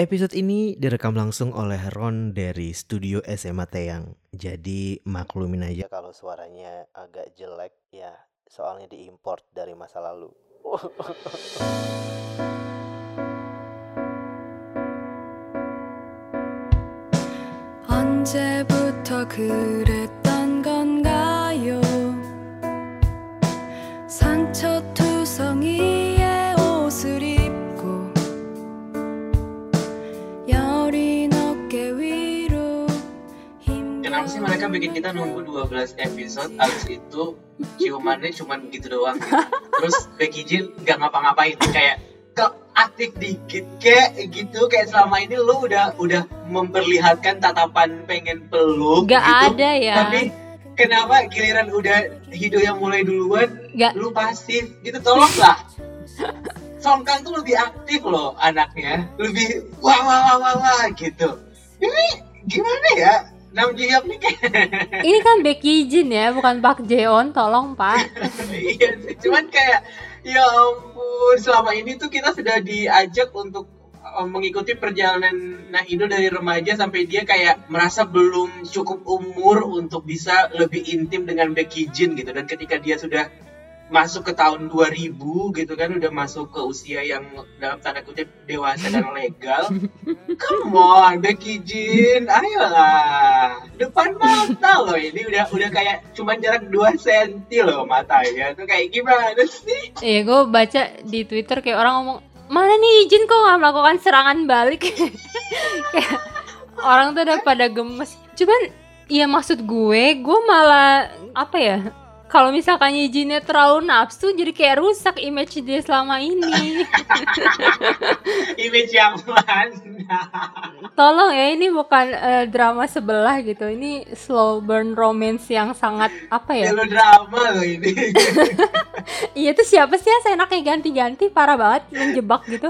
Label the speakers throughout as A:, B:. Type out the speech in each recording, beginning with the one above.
A: Episode ini direkam langsung oleh Ron dari studio SMA Teyang. Jadi maklumin aja kalau suaranya agak jelek ya soalnya diimport dari masa lalu.
B: 언제부터 그랬
C: mereka bikin kita nunggu 12 episode Abis itu ciumannya cuma gitu doang. Terus Becky Jill gak ngapa-ngapain Kayak kok aktif dikit kayak gitu Kayak selama ini lu udah udah memperlihatkan tatapan pengen peluk
D: Gak
C: gitu.
D: ada ya.
C: Tapi kenapa giliran udah Hido yang mulai duluan
D: Gak
C: Lu pasif? Gitu tolong lah Songkang tuh lebih aktif loh anaknya. Lebih wah wah wah wah, wah gitu. Ini gimana ya Nam Ji Hyuk nih
D: ini kan Becky Jin ya, bukan Park Jeon, tolong Pak.
C: iya sih cuman kayak ya ampun selama ini tuh kita sudah diajak untuk uh, mengikuti perjalanan Nahido dari remaja sampai dia kayak merasa belum cukup umur untuk bisa lebih intim dengan Becky Jin gitu dan ketika dia sudah masuk ke tahun 2000 gitu kan udah masuk ke usia yang dalam tanda kutip dewasa dan legal come on Becky Jin ayolah depan mata loh ini udah udah kayak cuman jarak 2 senti loh matanya tuh kayak gimana sih
D: Iya, gue baca di Twitter kayak orang ngomong, mana nih izin kok nggak melakukan serangan balik? kayak orang tuh udah pada gemes. Cuman, iya maksud gue, gue malah apa ya? Kalau misalkan izinnya terlalu nafsu, jadi kayak rusak image dia selama ini.
C: image yang mana
D: Tolong ya, ini bukan eh, drama sebelah gitu. Ini slow burn romance yang sangat apa ya?
C: melodrama loh ini
D: Iya tuh siapa sih yang seenaknya ganti-ganti parah banget menjebak gitu.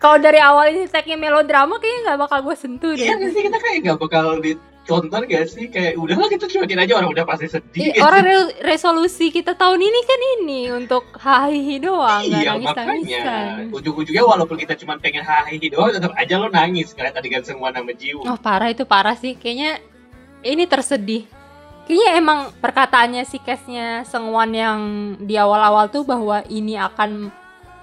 D: Kalau dari awal ini tagnya melodrama kayaknya nggak bakal gue sentuh
C: iya
D: deh.
C: nggak sih kita kayak nggak bakal ditonton gak sih? Kayak udahlah kita cuekin aja orang udah pasti sedih.
D: Ih, orang re- resolusi kita tahun ini kan ini untuk hahihi doang,
C: iya
D: nangis
C: makanya. Ujung-ujungnya walaupun kita cuma pengen hahihi doang tetap aja lo nangis. Ngeliat adegan semua nama Jiwoo
D: Oh parah itu parah sih, kayaknya ini tersedih. Kayaknya emang perkataannya si case-nya Sengwan yang di awal-awal tuh bahwa ini akan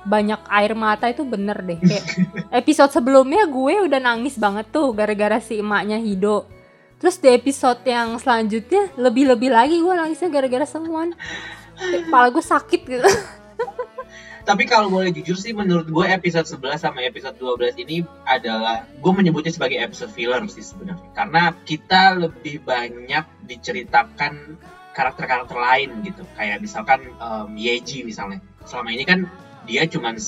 D: banyak air mata itu bener deh. Kayak episode sebelumnya gue udah nangis banget tuh gara-gara si emaknya Hido. Terus di episode yang selanjutnya lebih-lebih lagi gue nangisnya gara-gara. Kayak Kepala gue sakit gitu.
C: Tapi kalau boleh jujur sih menurut gue episode 11 sama episode 12 ini adalah gue menyebutnya sebagai episode filler sih sebenarnya. Karena kita lebih banyak diceritakan karakter-karakter lain gitu. Kayak misalkan um, Yeji misalnya. Selama ini kan dia cuman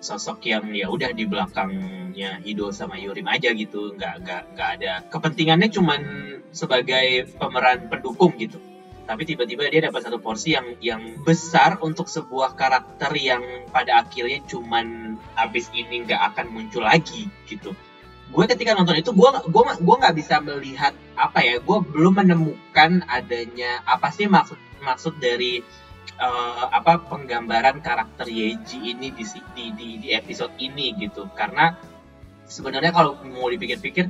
C: sosok yang ya udah di belakangnya Hido sama Yurim aja gitu. Nggak nggak nggak ada. Kepentingannya cuman sebagai pemeran pendukung gitu. Tapi tiba-tiba dia dapat satu porsi yang yang besar untuk sebuah karakter yang pada akhirnya cuman abis ini nggak akan muncul lagi gitu. Gue ketika nonton itu gue gue gue nggak bisa melihat apa ya. Gue belum menemukan adanya apa sih maksud maksud dari eh, apa penggambaran karakter Yeji ini di, di di di episode ini gitu karena sebenarnya kalau mau dipikir-pikir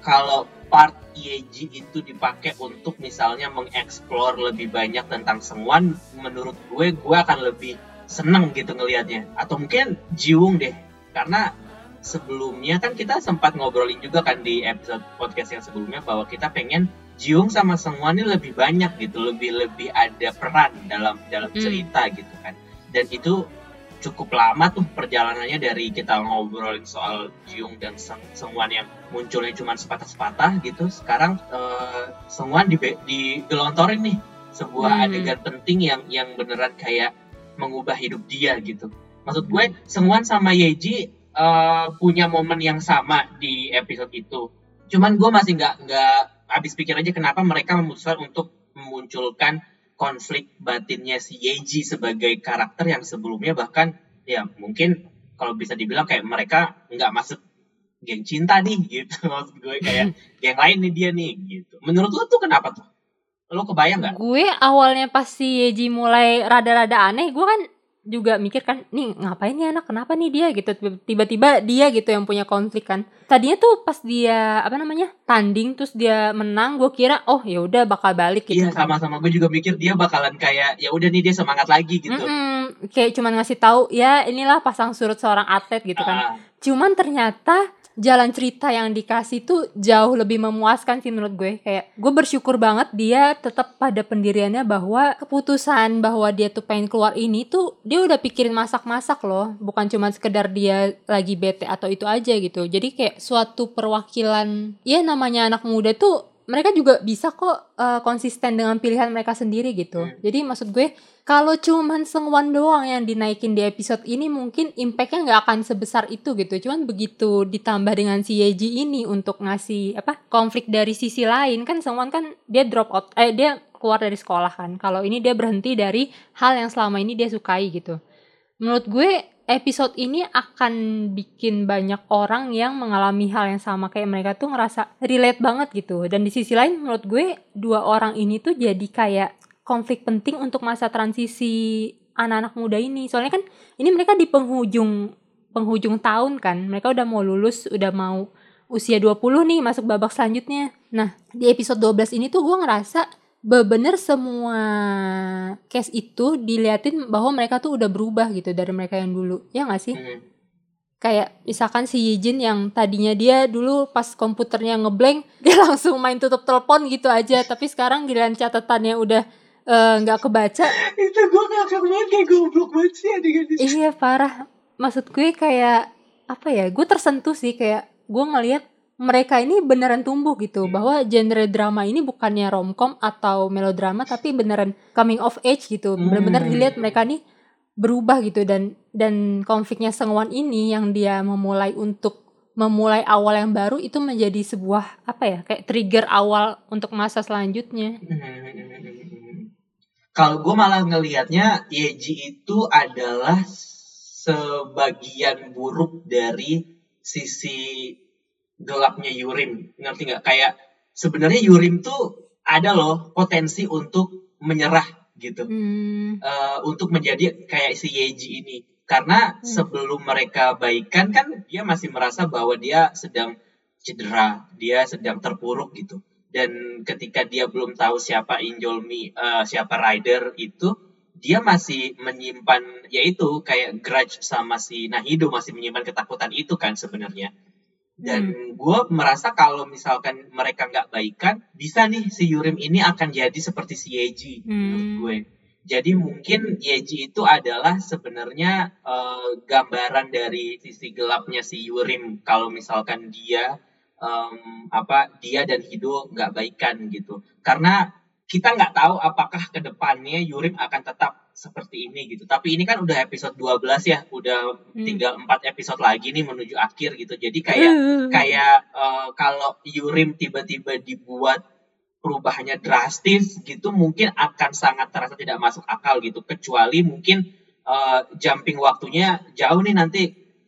C: kalau part Yeji itu dipakai untuk misalnya mengeksplor lebih banyak tentang Sengwan, menurut gue gue akan lebih seneng gitu ngelihatnya. Atau mungkin Jiwung deh, karena sebelumnya kan kita sempat ngobrolin juga kan di episode podcast yang sebelumnya bahwa kita pengen Jiwung sama Sengwan ini lebih banyak gitu, lebih lebih ada peran dalam dalam
D: Hmm.
C: cerita gitu kan. Dan itu cukup lama tuh perjalanannya dari kita ngobrolin soal Jiung dan Seng Sengwan yang munculnya cuma sepatah-sepatah gitu. Sekarang eh, Sengwan di digelontorin nih sebuah
D: Hmm.
C: adegan penting yang yang beneran kayak mengubah hidup dia gitu. Maksud gue Sengwan sama Yeji eh, punya momen yang sama di episode itu. Cuman gue masih nggak nggak habis pikir aja kenapa mereka memutuskan untuk memunculkan konflik batinnya si Yeji sebagai karakter yang sebelumnya bahkan ya mungkin kalau bisa dibilang kayak mereka nggak masuk geng cinta nih gitu. Maksud gue kayak geng lain nih dia nih gitu. Menurut lo tuh kenapa tuh? Lo kebayang nggak?
D: Gue awalnya pas si Yeji mulai rada-rada aneh, gue kan juga mikir kan nih ngapain nih anak? Kenapa nih dia? Gitu. Tiba-tiba dia gitu yang punya konflik kan. Tadinya tuh pas dia apa namanya tanding terus dia menang gue kira oh ya udah bakal balik gitu
C: Iya sama-sama. Gue juga mikir dia bakalan kayak ya udah nih dia semangat lagi gitu.
D: Mm-mm, kayak cuman ngasih tahu ya inilah pasang surut seorang atlet gitu kan.
C: Ah,
D: cuman ternyata jalan cerita yang dikasih tuh jauh lebih memuaskan sih menurut gue. Kayak gue bersyukur banget dia tetap pada pendiriannya bahwa keputusan bahwa dia tuh pengen keluar ini tuh dia udah pikirin masak-masak loh. Bukan cuma sekedar dia lagi bete atau itu aja gitu. Jadi kayak suatu perwakilan ya namanya anak muda tuh mereka juga bisa kok eh, konsisten dengan pilihan mereka sendiri gitu.
C: Hmm.
D: jadi maksud gue kalau cuman Sengwan doang yang dinaikin di episode ini mungkin impactnya nggak akan sebesar itu gitu. Cuman begitu ditambah dengan si Yeji ini untuk ngasih apa konflik dari sisi lain kan Sengwan kan dia drop out eh dia keluar dari sekolah kan. Kalau ini dia berhenti dari hal yang selama ini dia sukai gitu. Menurut gue episode ini akan bikin banyak orang yang mengalami hal yang sama. Kayak mereka tuh ngerasa relate banget gitu. Dan di sisi lain menurut gue dua orang ini tuh jadi kayak konflik penting untuk masa transisi anak-anak muda ini. Soalnya kan ini mereka di penghujung penghujung tahun kan. Mereka udah mau lulus udah mau usia 20 nih masuk babak selanjutnya. Nah di episode 12 ini tuh gue ngerasa bener semua case itu diliatin bahwa mereka tuh udah berubah gitu dari mereka yang dulu. Ya nggak sih?
C: Hmm.
D: kayak misalkan si Yijin yang tadinya dia dulu pas komputernya ngeblank dia langsung main tutup telepon gitu aja. Tapi sekarang giliran catatannya udah eh, nggak kebaca.
C: Itu gue ngakak banget kayak goblok banget sih adegan itu.
D: iya parah. Maksud gue kayak apa ya gue tersentuh sih. Kayak gue ngelihat mereka ini beneran tumbuh gitu
C: Hmm.
D: bahwa genre drama ini bukannya romcom atau melodrama tapi beneran coming of age gitu bener-bener
C: Hmm.
D: dilihat mereka nih berubah gitu dan dan konfliknya Sengwan ini yang dia memulai untuk memulai awal yang baru itu menjadi sebuah apa ya kayak trigger awal untuk masa selanjutnya
C: Hmm. Kalau gue malah ngelihatnya Yeji itu adalah sebagian buruk dari sisi gelapnya Yurim. Ngerti nggak? Kayak sebenarnya Yurim tuh ada loh potensi untuk menyerah gitu.
D: hmm,
C: eh, untuk menjadi kayak si Yeji ini. Karena
D: Hmm.
C: sebelum mereka baikan kan dia masih merasa bahwa dia sedang cedera, dia sedang terpuruk gitu. Dan ketika dia belum tahu siapa Injolmi, eh, siapa Rider itu, dia masih menyimpan yaitu kayak grudge sama si Nahido masih menyimpan ketakutan itu kan sebenarnya. Dan gue merasa kalau misalkan mereka nggak baikan, bisa nih si Yurim ini akan jadi seperti si Yeji menurut
D: Hmm.
C: gue. Jadi mungkin Yeji itu adalah sebenarnya eh, gambaran dari sisi gelapnya si Yurim kalau misalkan dia em, apa dia dan Hido nggak baikan gitu. Karena kita nggak tahu apakah ke depannya Yurim akan tetap seperti ini gitu. Tapi ini kan udah episode 12 ya, udah
D: Hmm.
C: tinggal 4 episode lagi nih menuju akhir gitu. Jadi kayak kayak eh, kalau Yurim tiba-tiba dibuat perubahannya drastis gitu mungkin akan sangat terasa tidak masuk akal gitu kecuali mungkin eh, jumping waktunya jauh nih nanti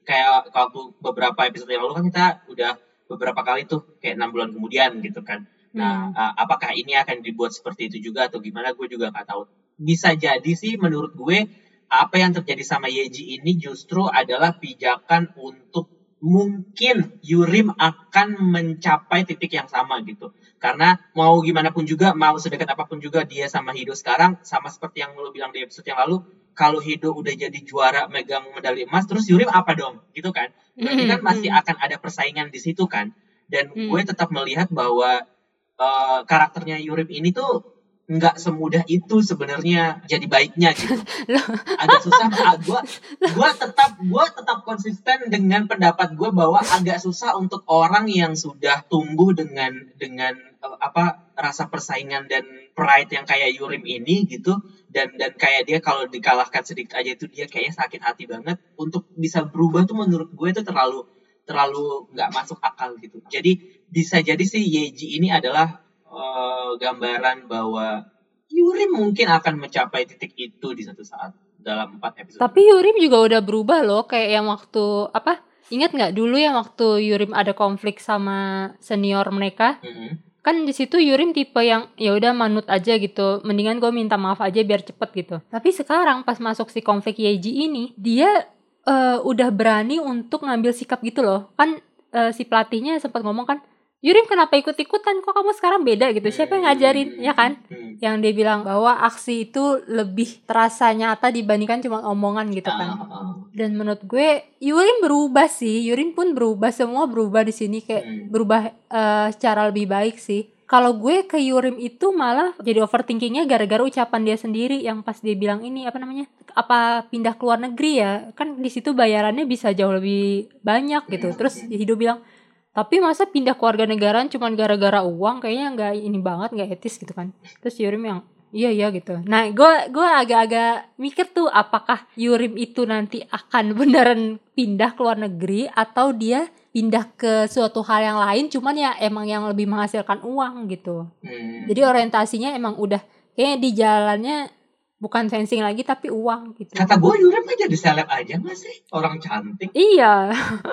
C: kayak waktu beberapa episode yang lalu kan kita udah beberapa kali tuh kayak enam bulan kemudian gitu kan nah
D: Hmm.
C: eh, apakah ini akan dibuat seperti itu juga atau gimana gue juga nggak tahu bisa jadi sih menurut gue apa yang terjadi sama Yeji ini justru adalah pijakan untuk mungkin Yurim akan mencapai titik yang sama gitu. Karena mau gimana pun juga, mau sedekat apa pun juga dia sama Hido sekarang, sama seperti yang lo bilang di episode yang lalu, kalau Hido udah jadi juara megang medali emas, terus Yurim apa dong? Gitu kan. Berarti kan masih akan ada persaingan di situ kan. Dan
D: Hmm.
C: gue tetap melihat bahwa eh, karakternya Yurim ini tuh nggak semudah itu sebenarnya jadi baiknya gitu. agak susah ah, gue gue tetap gue tetap konsisten dengan pendapat gue bahwa agak susah untuk orang yang sudah tumbuh dengan dengan eh, apa rasa persaingan dan pride yang kayak Yurim ini gitu. Dan dan kayak dia kalau dikalahkan sedikit aja itu dia kayaknya sakit hati banget. Untuk bisa berubah tuh menurut gue itu terlalu terlalu nggak masuk akal gitu. Jadi bisa jadi sih Yeji ini adalah eh, gambaran bahwa Yurim mungkin akan mencapai titik itu di satu saat dalam empat episode.
D: Tapi Yurim juga udah berubah loh kayak yang waktu apa? Ingat nggak dulu yang waktu Yurim ada konflik sama senior mereka?
C: Mhm.
D: kan di situ Yurim tipe yang ya udah manut aja gitu mendingan gue minta maaf aja biar cepet gitu tapi sekarang pas masuk si konflik Yeji ini dia eh, udah berani untuk ngambil sikap gitu loh kan eh, si pelatihnya sempat ngomong kan Yurim kenapa ikut-ikutan? Kok kamu sekarang beda gitu? Siapa yang ngajarin ya kan? yang dia bilang bahwa aksi itu lebih terasa nyata dibandingkan cuma omongan gitu kan.
C: Ah, ah.
D: dan menurut gue Yurin berubah sih. Yurin pun berubah. Semua berubah di sini. Kayak
C: Hmm.
D: berubah eh, secara lebih baik sih. Kalau gue ke Yurim itu malah jadi overthinkingnya gara-gara ucapan dia sendiri yang pas dia bilang ini apa namanya apa pindah ke luar negeri ya. Kan di situ bayarannya bisa jauh lebih banyak gitu. Terus Hido bilang tapi masa pindah keluarga negaraan cuma gara-gara uang? Kayaknya nggak ini banget nggak etis gitu kan. Terus Yurim yang iya iya gitu. Nah gue gue agak-agak mikir tuh apakah Yurim itu nanti akan beneran pindah ke luar negeri atau dia pindah ke suatu hal yang lain cuman ya emang yang lebih menghasilkan uang gitu.
C: Hmm.
D: jadi orientasinya emang udah kayaknya di jalannya bukan fencing lagi tapi uang gitu
C: Kata gue Yurim kan jadi seleb aja gak sih? Orang cantik.
D: Iya,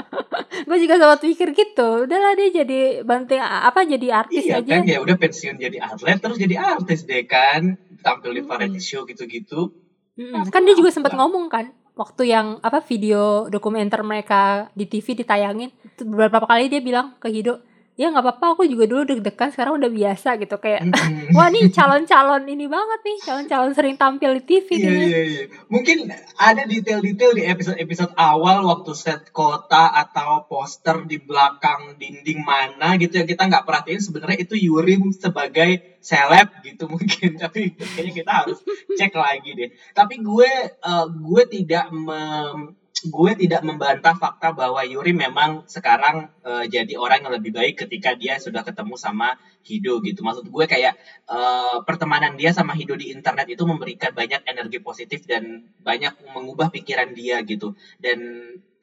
D: gue juga sempat pikir gitu. Udahlah dia jadi banting apa jadi artis
C: Iya
D: aja.
C: kan ya udah pensiun jadi atlet terus jadi artis deh kan tampil di
D: Hmm.
C: variety show gitu-gitu.
D: Mm-mm. Kan dia juga sempat ngomong kan waktu yang apa video dokumenter mereka di TV ditayangin itu beberapa kali dia bilang ke Hido ya nggak apa-apa aku juga dulu deg-degan sekarang udah biasa gitu kayak
C: Hmm.
D: wah nih calon-calon ini banget nih calon-calon sering tampil di TV
C: Iya iya iya. Mungkin ada detail-detail di episode-episode awal waktu set kota atau poster di belakang dinding mana gitu yang kita nggak perhatiin sebenarnya itu Yurim sebagai seleb gitu mungkin tapi kayaknya kita harus cek lagi deh. Tapi gue eh, gue tidak mem- gue tidak membantah fakta bahwa Yuri memang sekarang eh, jadi orang yang lebih baik ketika dia sudah ketemu sama Hido gitu. Maksud gue kayak eh, pertemanan dia sama Hido di internet itu memberikan banyak energi positif dan banyak mengubah pikiran dia gitu. Dan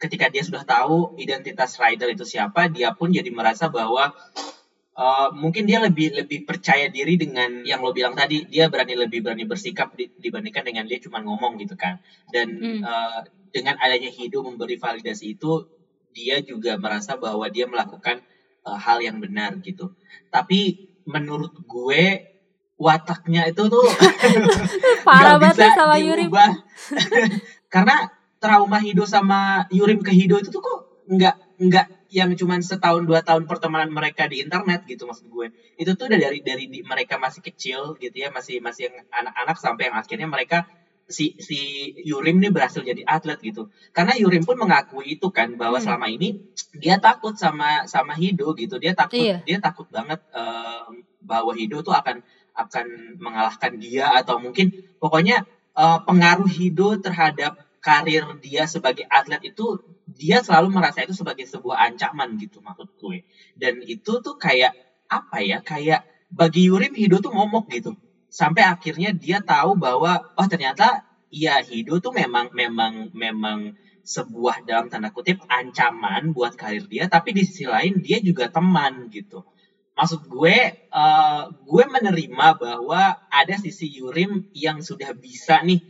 C: ketika dia sudah tahu identitas rider itu siapa, dia pun jadi merasa bahwa eh, mungkin dia lebih lebih percaya diri dengan yang lo bilang tadi dia berani lebih berani bersikap di- dibandingkan dengan dia cuma ngomong gitu kan dan
D: Hmm.
C: eh, dengan adanya Hido memberi validasi itu dia juga merasa bahwa dia melakukan eh, hal yang benar gitu tapi menurut gue wataknya itu tuh
D: Parah
C: nggak
D: banget
C: bisa
D: ya sama Yurim.
C: diubah. karena trauma Hido sama Yurim ke Hido itu tuh kok nggak nggak yang cuman setahun dua tahun pertemanan mereka di internet gitu maksud gue itu tuh udah dari dari di- mereka masih kecil gitu ya masih masih yang anak-anak sampai yang akhirnya mereka si si Yurim nih berhasil jadi atlet gitu karena Yurim pun mengakui itu kan bahwa
D: Hmm.
C: selama ini dia takut sama sama Hido gitu dia takut
D: Iya.
C: dia takut banget eh, bahwa Hido tuh akan akan mengalahkan dia atau mungkin pokoknya eh, pengaruh Hido terhadap karir dia sebagai atlet itu dia selalu merasa itu sebagai sebuah ancaman gitu maksud gue dan itu tuh kayak apa ya kayak bagi Yurim Hido tuh momok gitu sampai akhirnya dia tahu bahwa oh ternyata ya Hido tuh memang memang memang sebuah dalam tanda kutip ancaman buat karir dia tapi di sisi lain dia juga teman gitu. Maksud gue eh, gue menerima bahwa ada sisi Yurim yang sudah bisa nih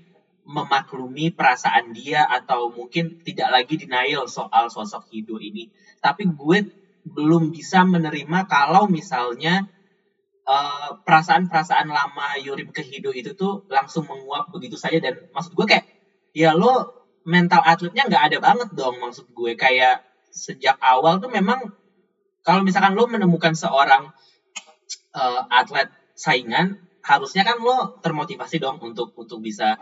C: memaklumi perasaan dia atau mungkin tidak lagi denial soal sosok Hido ini. Tapi gue belum bisa menerima kalau misalnya eh, perasaan-perasaan lama Yurim ke Hido itu tuh langsung menguap begitu saja. Dan maksud gue kayak ya lo mental atletnya nggak ada banget dong maksud gue. Kayak sejak awal tuh memang kalau misalkan lo menemukan seorang eh, atlet saingan harusnya kan lo termotivasi dong untuk untuk bisa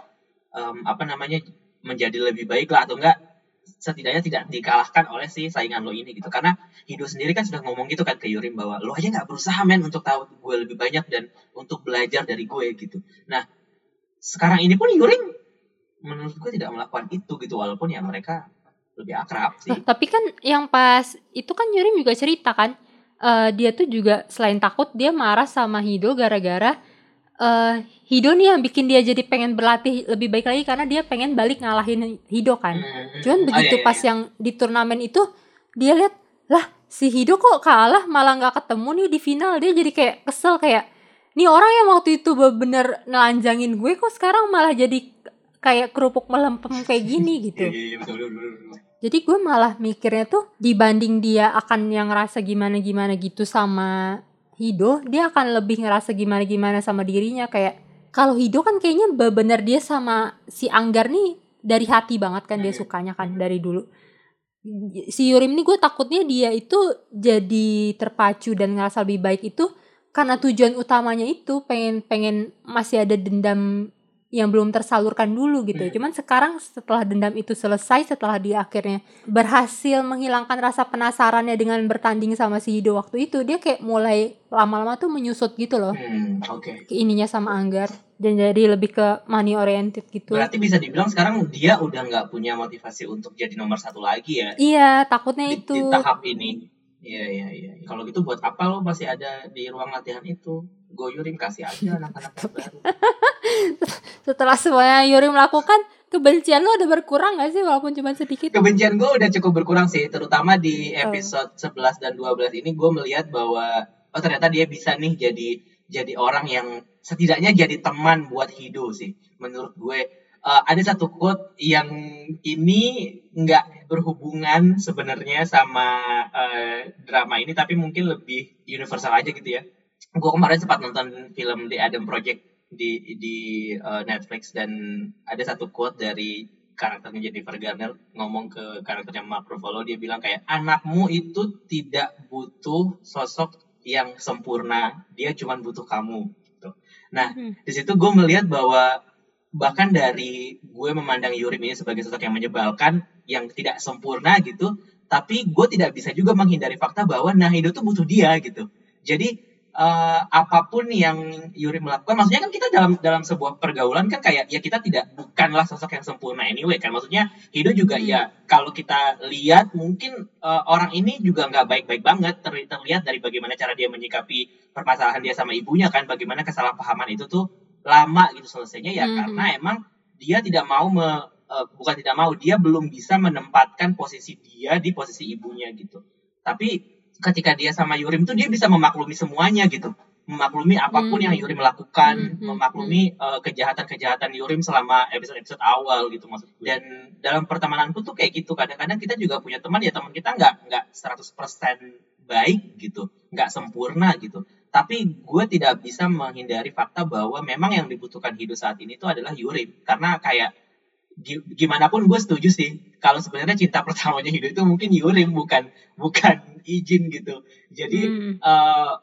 C: em, apa namanya menjadi lebih baik lah atau enggak setidaknya tidak dikalahkan oleh si saingan lo ini gitu. Karena Hido sendiri kan sudah ngomong gitu kan ke Yurim bahwa lo aja nggak berusaha men untuk tahu gue lebih banyak dan untuk belajar dari gue gitu. Nah sekarang ini pun Yurim menurut gue tidak melakukan itu gitu walaupun ya mereka lebih akrab sih.
D: Loh, tapi kan yang pas itu kan Yurim juga cerita kan eh, dia tuh juga selain takut dia marah sama Hido gara-gara eh Hido nih yang bikin dia jadi pengen berlatih lebih baik lagi karena dia pengen balik ngalahin Hido kan.
C: Hmm,
D: Cuman
C: hmm.
D: begitu
C: Oh, iya,
D: pas
C: iya.
D: yang di turnamen itu dia lihat lah si Hido kok kalah malah nggak ketemu nih di final dia jadi kayak kesel kayak nih orang yang waktu itu bener nelanjangin gue kok sekarang malah jadi kayak kerupuk melempem kayak gini gitu.
C: Iya, iya, iya.
D: Jadi gue malah mikirnya tuh dibanding dia akan yang ngerasa gimana-gimana gitu sama Hido dia akan lebih ngerasa gimana-gimana sama dirinya. Kayak kalau Hido kan kayaknya bener dia sama si Anggar nih dari hati banget kan dia sukanya kan dari dulu. Si Yurim nih gue takutnya dia itu jadi terpacu dan ngerasa lebih baik itu karena tujuan utamanya itu pengen pengen masih ada dendam yang belum tersalurkan dulu gitu.
C: Hmm.
D: Cuman sekarang setelah dendam itu selesai, setelah dia akhirnya berhasil menghilangkan rasa penasarannya dengan bertanding sama si Hido waktu itu, dia kayak mulai lama-lama tuh menyusut gitu loh.
C: Hmm, oke.
D: Ke ininya sama Anggar dan jadi lebih ke money oriented gitu.
C: Berarti bisa dibilang sekarang dia udah nggak punya motivasi untuk jadi nomor satu lagi ya
D: Iya, takutnya
C: di,
D: itu.
C: di tahap ini. Iya iya iya. Kalau gitu buat apa lo masih ada di ruang latihan itu? Goyurin kasih aja anak-anak baru.
D: Setelah semuanya Yuri melakukan, kebencian lo udah berkurang gak sih walaupun cuma sedikit?
C: Kebencian gue udah cukup berkurang sih, terutama di
D: Oh.
C: episode 11 dan 12 ini gue melihat bahwa oh ternyata dia bisa nih jadi jadi orang yang setidaknya jadi teman buat Hido sih. Menurut gue Eh, ada satu quote yang ini nggak berhubungan sebenarnya sama eh, drama ini, tapi mungkin lebih universal aja gitu ya. Gue kemarin sempat nonton film The Adam Project di di eh, Netflix dan ada satu quote dari karakternya Jennifer Garner ngomong ke karakternya Mark Ruffalo dia bilang kayak anakmu itu tidak butuh sosok yang sempurna dia cuma butuh kamu gitu. Nah
D: Hmm.
C: di situ gue melihat bahwa bahkan dari gue memandang Yurim ini sebagai sosok yang menyebalkan yang tidak sempurna gitu tapi gue tidak bisa juga menghindari fakta bahwa Nahido tuh butuh dia gitu jadi eh, apa pun yang Yuri melakukan maksudnya kan kita dalam dalam sebuah pergaulan kan kayak ya kita tidak bukanlah sosok yang sempurna anyway kan maksudnya Hido juga
D: Hmm.
C: ya kalau kita lihat mungkin eh, orang ini juga nggak baik-baik banget Ter- terlihat dari bagaimana cara dia menyikapi permasalahan dia sama ibunya kan bagaimana kesalahpahaman itu tuh lama gitu selesainya ya
D: Mhm.
C: karena emang dia tidak mau me- eh, bukan tidak mau dia belum bisa menempatkan posisi dia di posisi ibunya gitu. Tapi ketika dia sama Yurim tuh dia bisa memaklumi semuanya gitu. Memaklumi apa pun
D: Hmm.
C: yang Yurim lakukan
D: Hmm, hmm,
C: memaklumi eh, kejahatan-kejahatan Yurim selama episode-episode awal gitu maksud. Dan dalam pertemananku tuh kayak gitu. Kadang-kadang kita juga punya teman ya teman kita nggak nggak 100% baik gitu. Nggak sempurna gitu tapi gue tidak bisa menghindari fakta bahwa memang yang dibutuhkan hidup saat ini tuh adalah Yurim karena kayak gi- gimana pun gue setuju sih kalau sebenarnya cinta pertamanya hidup itu mungkin Yurim bukan bukan izin gitu. Jadi
D: Hmm.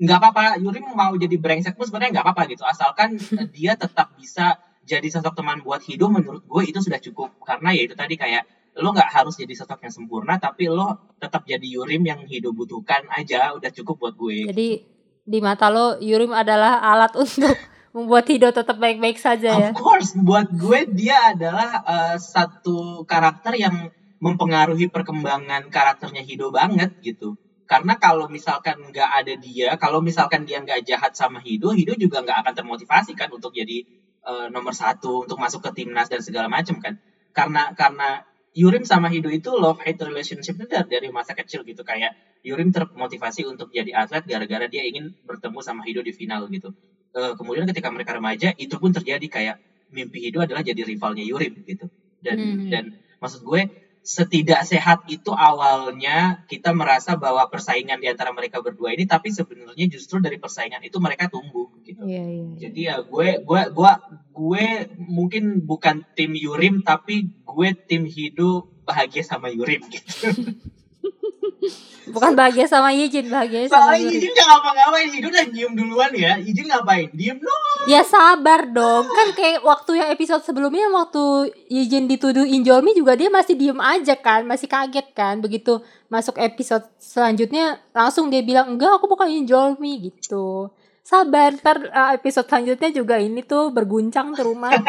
C: nggak apa-apa Yurim mau jadi brengsek pun sebenarnya nggak apa-apa gitu. Asalkan dia tetap bisa jadi sosok teman buat hidup menurut gue itu sudah cukup. Karena ya itu tadi kayak lo nggak harus jadi sosok yang sempurna tapi lo tetap jadi Yurim yang hidup butuhkan aja udah cukup buat gue.
D: Jadi di mata lo Yurim adalah alat untuk membuat Hido tetap baik-baik saja ya.
C: Of course, buat gue dia adalah uh, satu karakter yang mempengaruhi perkembangan karakternya Hido banget gitu. Karena kalau misalkan nggak ada dia, kalau misalkan dia nggak jahat sama Hido, Hido juga nggak akan termotivasi kan untuk jadi uh, nomor satu, untuk masuk ke timnas dan segala macam kan. Karena karena Yurim sama Hido itu love hate relationship itu dari, dari masa kecil gitu kayak Yurim termotivasi untuk jadi atlet gara-gara dia ingin bertemu sama Hido di final gitu. Eh, kemudian ketika mereka remaja itu pun terjadi kayak mimpi Hido adalah jadi rivalnya Yurim gitu. Dan
D: Hmm.
C: dan maksud gue setidak sehat itu awalnya kita merasa bahwa persaingan di antara mereka berdua ini tapi sebenarnya justru dari persaingan itu mereka tumbuh gitu.
D: Iya, iya.
C: Jadi ya gue gue gue gue mungkin bukan tim Yurim tapi gue tim Hido bahagia sama Yurim gitu.
D: Bukan bahagia sama Yijin, bahagia sama
C: Soalnya
D: Yurim.
C: Ijin nggak ngapa-ngapain, Hido udah diem duluan ya. Ijin ngapain? Diem dong.
D: Ya sabar dong, kan kayak waktu yang episode sebelumnya waktu Yijin dituduh Injolmi juga dia masih diem aja kan, masih kaget kan. Begitu masuk episode selanjutnya langsung dia bilang enggak aku bukan Injolmi gitu. Sabar, ntar uh, episode selanjutnya juga ini tuh berguncang tuh rumah.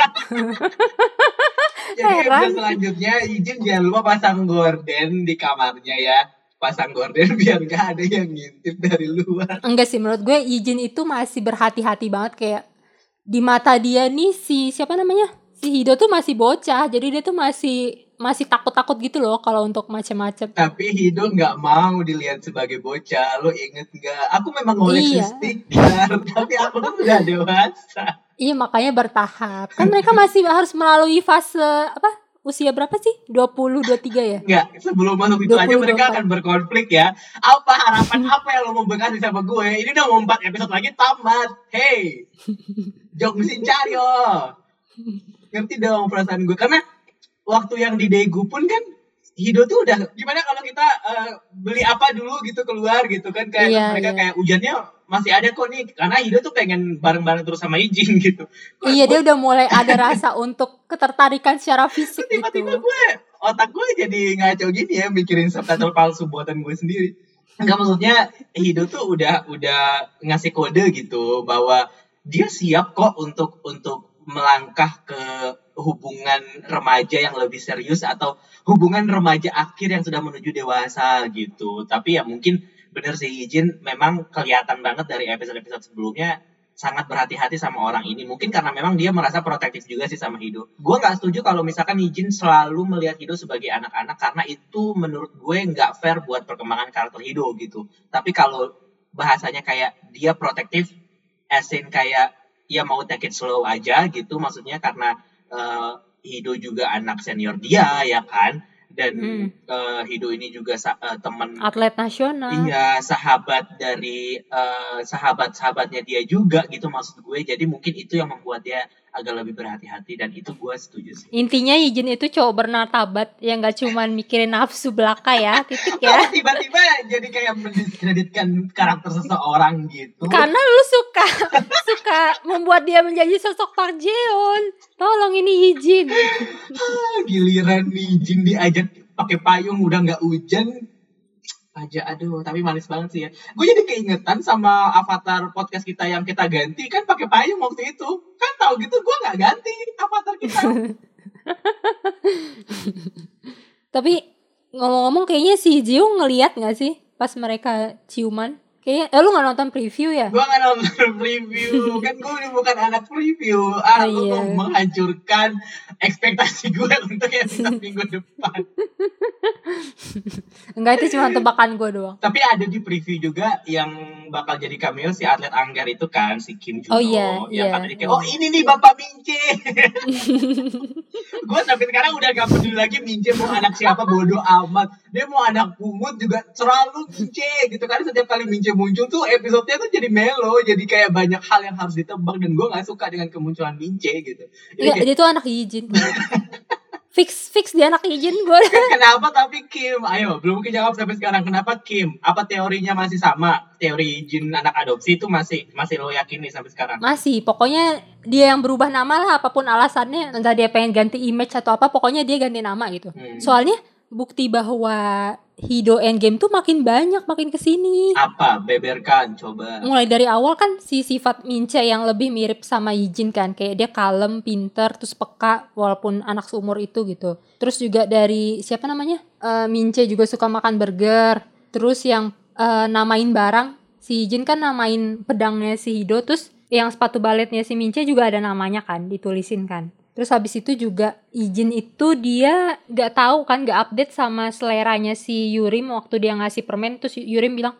C: Jadi
D: Heran.
C: episode selanjutnya Ijin jangan lupa pasang gorden di kamarnya ya. Pasang gorden biar nggak ada yang ngintip dari luar.
D: Enggak sih menurut gue Yijin itu masih berhati-hati banget kayak di mata dia nih si siapa namanya si Hido tuh masih bocah jadi dia tuh masih masih takut-takut gitu loh kalau untuk macam-macam
C: Tapi Hido nggak mau dilihat sebagai bocah. Lo inget nggak? Aku memang ngoleksi
D: Iya.
C: stiker, tapi aku kan udah dewasa.
D: Iya makanya bertahap. Kan mereka masih harus melalui fase apa? usia berapa sih? 20 23 ya?
C: Enggak, sebelum masuk itu aja
D: 20,
C: mereka
D: 24.
C: akan berkonflik ya. Apa harapan apa yang lo mau bekasi sama gue? Ini udah mau 4 episode lagi tamat. Hey, jok mesin cari oh. Ngerti dong perasaan gue. Karena waktu yang di Daegu pun kan Hido tuh udah gimana kalau kita eh, beli apa dulu gitu keluar gitu kan kayak
D: Iya,
C: mereka
D: iya.
C: kayak hujannya masih ada kok nih karena Hido tuh pengen bareng-bareng terus sama Ijin gitu. Kok-
D: Iya
C: kok
D: dia udah mulai ada rasa untuk ketertarikan secara fisik
C: tiba-tiba
D: gitu.
C: gue otak gue jadi ngaco gini ya mikirin subtitle palsu buatan gue sendiri Enggak maksudnya Hido tuh udah udah ngasih kode gitu bahwa dia siap kok untuk untuk melangkah ke hubungan remaja yang lebih serius atau hubungan remaja akhir yang sudah menuju dewasa gitu. Tapi ya mungkin bener sih Ijin memang kelihatan banget dari episode-episode sebelumnya sangat berhati-hati sama orang ini. Mungkin karena memang dia merasa protektif juga sih sama Hido. Gue nggak setuju kalau misalkan Ijin selalu melihat Hido sebagai anak-anak karena itu menurut gue nggak fair buat perkembangan karakter Hido gitu. Tapi kalau bahasanya kayak dia protektif, as in kayak ya mau take it slow aja gitu. Maksudnya karena eh, Hido juga anak senior dia ya kan. Dan
D: Hmm.
C: eh, Hido ini juga eh, teman
D: Atlet nasional.
C: Iya, sahabat dari eh, sahabat-sahabatnya dia juga gitu maksud gue. Jadi mungkin itu yang membuat dia agak lebih berhati-hati dan itu gue setuju sih.
D: Intinya Yijin itu cowok bernartabat yang gak cuman mikirin nafsu belaka ya, titik ya.
C: Tiba-tiba jadi kayak mendiskreditkan karakter seseorang gitu.
D: Karena lu suka suka membuat dia menjadi sosok Park Jeon. Tolong ini Yijin.
C: Ah, Giliran nih Jin diajak pakai payung udah nggak hujan aja. Aduh tapi manis banget sih ya. Gue jadi keingetan sama avatar podcast kita yang kita ganti kan pakai payung waktu itu. Kan tahu gitu gue nggak ganti avatar kita.
D: Tapi ngomong-ngomong kayaknya si Jiung ngeliat gak sih pas mereka ciuman? Kayaknya, eh lu gak nonton preview ya?
C: gue nggak nonton review kan gue bukan anak review ah
D: Oh,
C: lu
D: iya.
C: mau menghancurkan ekspektasi gue untuk episode minggu depan.
D: Enggak itu cuma tebakan gue doang.
C: tapi ada di preview juga yang bakal jadi cameo si atlet Anggar itu kan si Kim Juno.
D: Oh, iya,
C: yang
D: iya,
C: katanya oh ini nih bapak Mince gue sampai sekarang udah gak peduli lagi Mince mau anak siapa bodoh amat. Dia mau anak pungut juga selalu Mince gitu kan. Setiap kali Mince muncul tuh episodenya tuh jadi melo jadi kayak banyak hal yang harus ditebak dan gue nggak suka dengan kemunculan Mince gitu Jadi
D: Enggak,
C: kayak,
D: dia tuh anak Yijin. fix fix dia anak Yijin gue.
C: kenapa tapi Kim ayo belum kejawab sampai sekarang kenapa Kim apa teorinya masih sama teori Jin anak adopsi itu masih masih lo yakini sampai sekarang
D: Masih, pokoknya dia yang berubah nama lah apa pun alasannya. Entah dia pengen ganti image atau apa, pokoknya dia ganti nama gitu.
C: Hmm.
D: Soalnya bukti bahwa Hido Endgame tuh makin banyak makin ke sini.
C: apa beberkan coba
D: mulai dari awal kan si sifat Mince yang lebih mirip sama Yijin kan kayak dia kalem, pinter, terus peka walaupun anak seumur itu gitu. Terus juga dari siapa namanya Eh, Mince juga suka makan burger. Terus yang eh, namain barang si Yijin kan namain pedangnya si Hido terus yang sepatu baletnya si Mince juga ada namanya kan ditulisin kan. Terus habis itu juga Ijin itu dia gak tahu kan gak update sama seleranya si Yurim waktu dia ngasih permen. Terus Yurim bilang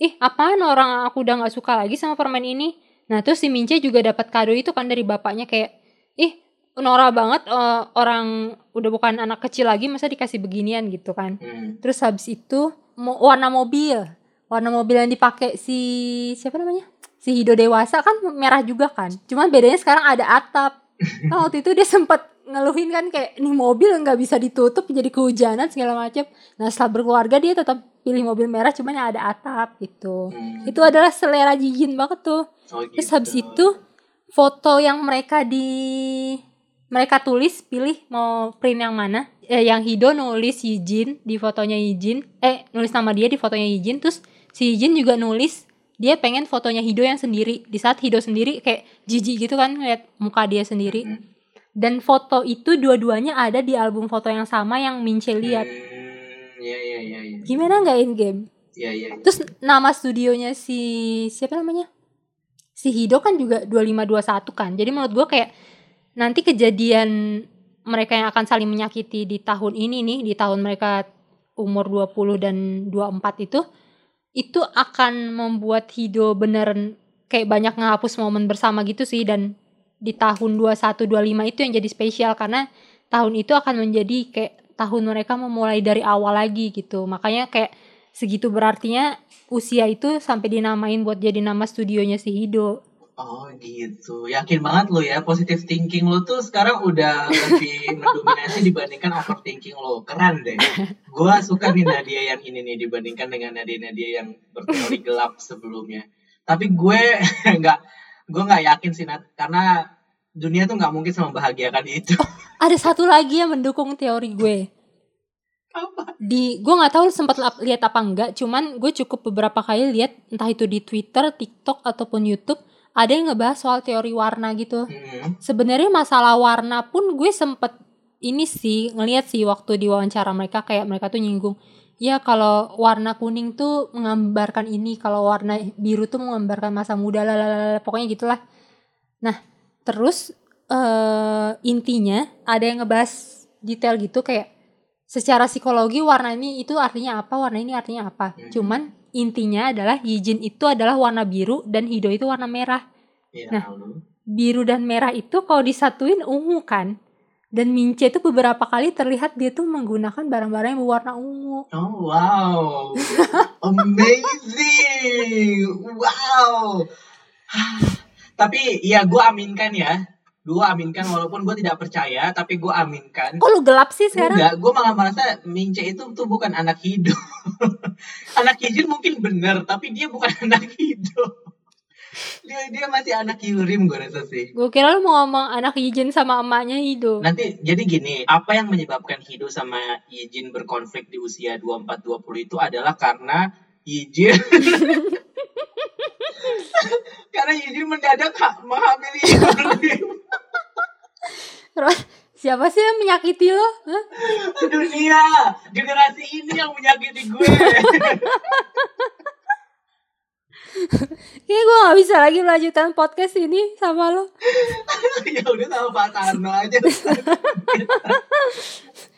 D: ih apaan orang aku udah nggak suka lagi sama permen ini? Nah terus si Mince juga dapat kado itu kan dari bapaknya kayak ih Nora banget eh, orang udah bukan anak kecil lagi masa dikasih beginian gitu kan.
C: Hmm.
D: terus habis itu mo- warna mobil. Warna mobil yang dipakai si siapa namanya? Si Hido dewasa kan merah juga kan. Cuman bedanya sekarang ada atap kan waktu itu dia sempat ngeluhin kan kayak nih mobil nggak bisa ditutup jadi kehujanan segala macam nah setelah berkeluarga dia tetap pilih mobil merah cuman yang ada atap gitu.
C: Hmm.
D: itu adalah selera Jijin banget tuh.
C: Oh,
D: terus
C: gitu.
D: habis itu foto yang mereka di mereka tulis pilih mau print yang mana. Eh, yang Hido nulis Yijin di fotonya Yijin. Eh nulis nama dia di fotonya Yijin. Terus si Yijin juga nulis dia pengen fotonya Hido yang sendiri di saat Hido sendiri kayak jijik gitu kan ngeliat muka dia sendiri
C: Hmm.
D: dan foto itu dua-duanya ada di album foto yang sama yang Mince lihat
C: Hmm, ya ya ya ya
D: gimana nggak in game
C: ya ya
D: Terus nama studionya si siapa namanya? Si Hido kan juga 2521 kan. Jadi menurut gue kayak nanti kejadian mereka yang akan saling menyakiti di tahun ini nih, di tahun mereka umur 20 dan 24 itu itu akan membuat Hido beneran kayak banyak ngehapus momen bersama gitu sih dan di tahun 21 25 itu yang jadi spesial karena tahun itu akan menjadi kayak tahun mereka memulai dari awal lagi gitu. Makanya kayak segitu berartinya usia itu sampai dinamain buat jadi nama studionya si Hido.
C: Oh gitu, yakin banget lo ya positive thinking lo tuh sekarang udah lebih mendominasi dibandingkan overthinking lo, keren deh. Gua suka nih Nadia yang ini nih dibandingkan dengan Nadia-Nadia yang berteori gelap sebelumnya. Tapi gue nggak, gue nggak yakin sih Nat, karena dunia tuh nggak mungkin membahagiakan itu.
D: Ada satu lagi yang mendukung teori gue.
C: Apa?
D: Di gue nggak tahu sempat lihat apa enggak, cuman gue cukup beberapa kali lihat entah itu di Twitter, TikTok ataupun YouTube ada yang ngebahas soal teori warna gitu.
C: Hmm.
D: Sebenarnya masalah warna pun gue sempet ini sih ngeliat sih waktu di wawancara mereka kayak mereka tuh nyinggung ya kalau warna kuning tuh menggambarkan ini kalau warna biru tuh menggambarkan masa muda lah pokoknya gitulah nah terus eh intinya ada yang ngebahas detail gitu kayak secara psikologi warna ini itu artinya apa warna ini artinya apa
C: Hmm.
D: cuman intinya adalah Yijin itu adalah warna biru dan Hido itu warna merah
C: Ya,
D: Nah.
C: lalu.
D: biru dan merah itu kalau disatuin ungu kan dan Mince itu beberapa kali terlihat dia tuh menggunakan barang-barang yang berwarna ungu
C: Oh wow, amazing, wow. Tapi ya gue aminkan ya, gue aminkan walaupun gue tidak percaya, tapi gue aminkan.
D: kok lu gelap sih sekarang
C: Enggak, gue malah merasa Mince itu tuh bukan anak hidup. anak Hijin mungkin bener, tapi dia bukan anak hidup. Dia dia masih anak Yurim gue rasa sih.
D: gue kira lu mau ngomong anak Yijin sama emaknya Hido
C: Nanti jadi gini, apa yang menyebabkan Hido sama Yijin berkonflik di usia 24-20 itu adalah karena Yijin karena Yijin mendadak ha- menghamili
D: terus siapa sih yang menyakiti lo Hah?
C: Dunia, generasi ini yang menyakiti gue.
D: Kayaknya gue gak bisa lagi melanjutkan podcast ini sama lo
C: ya udah sama Pak Tarno aja.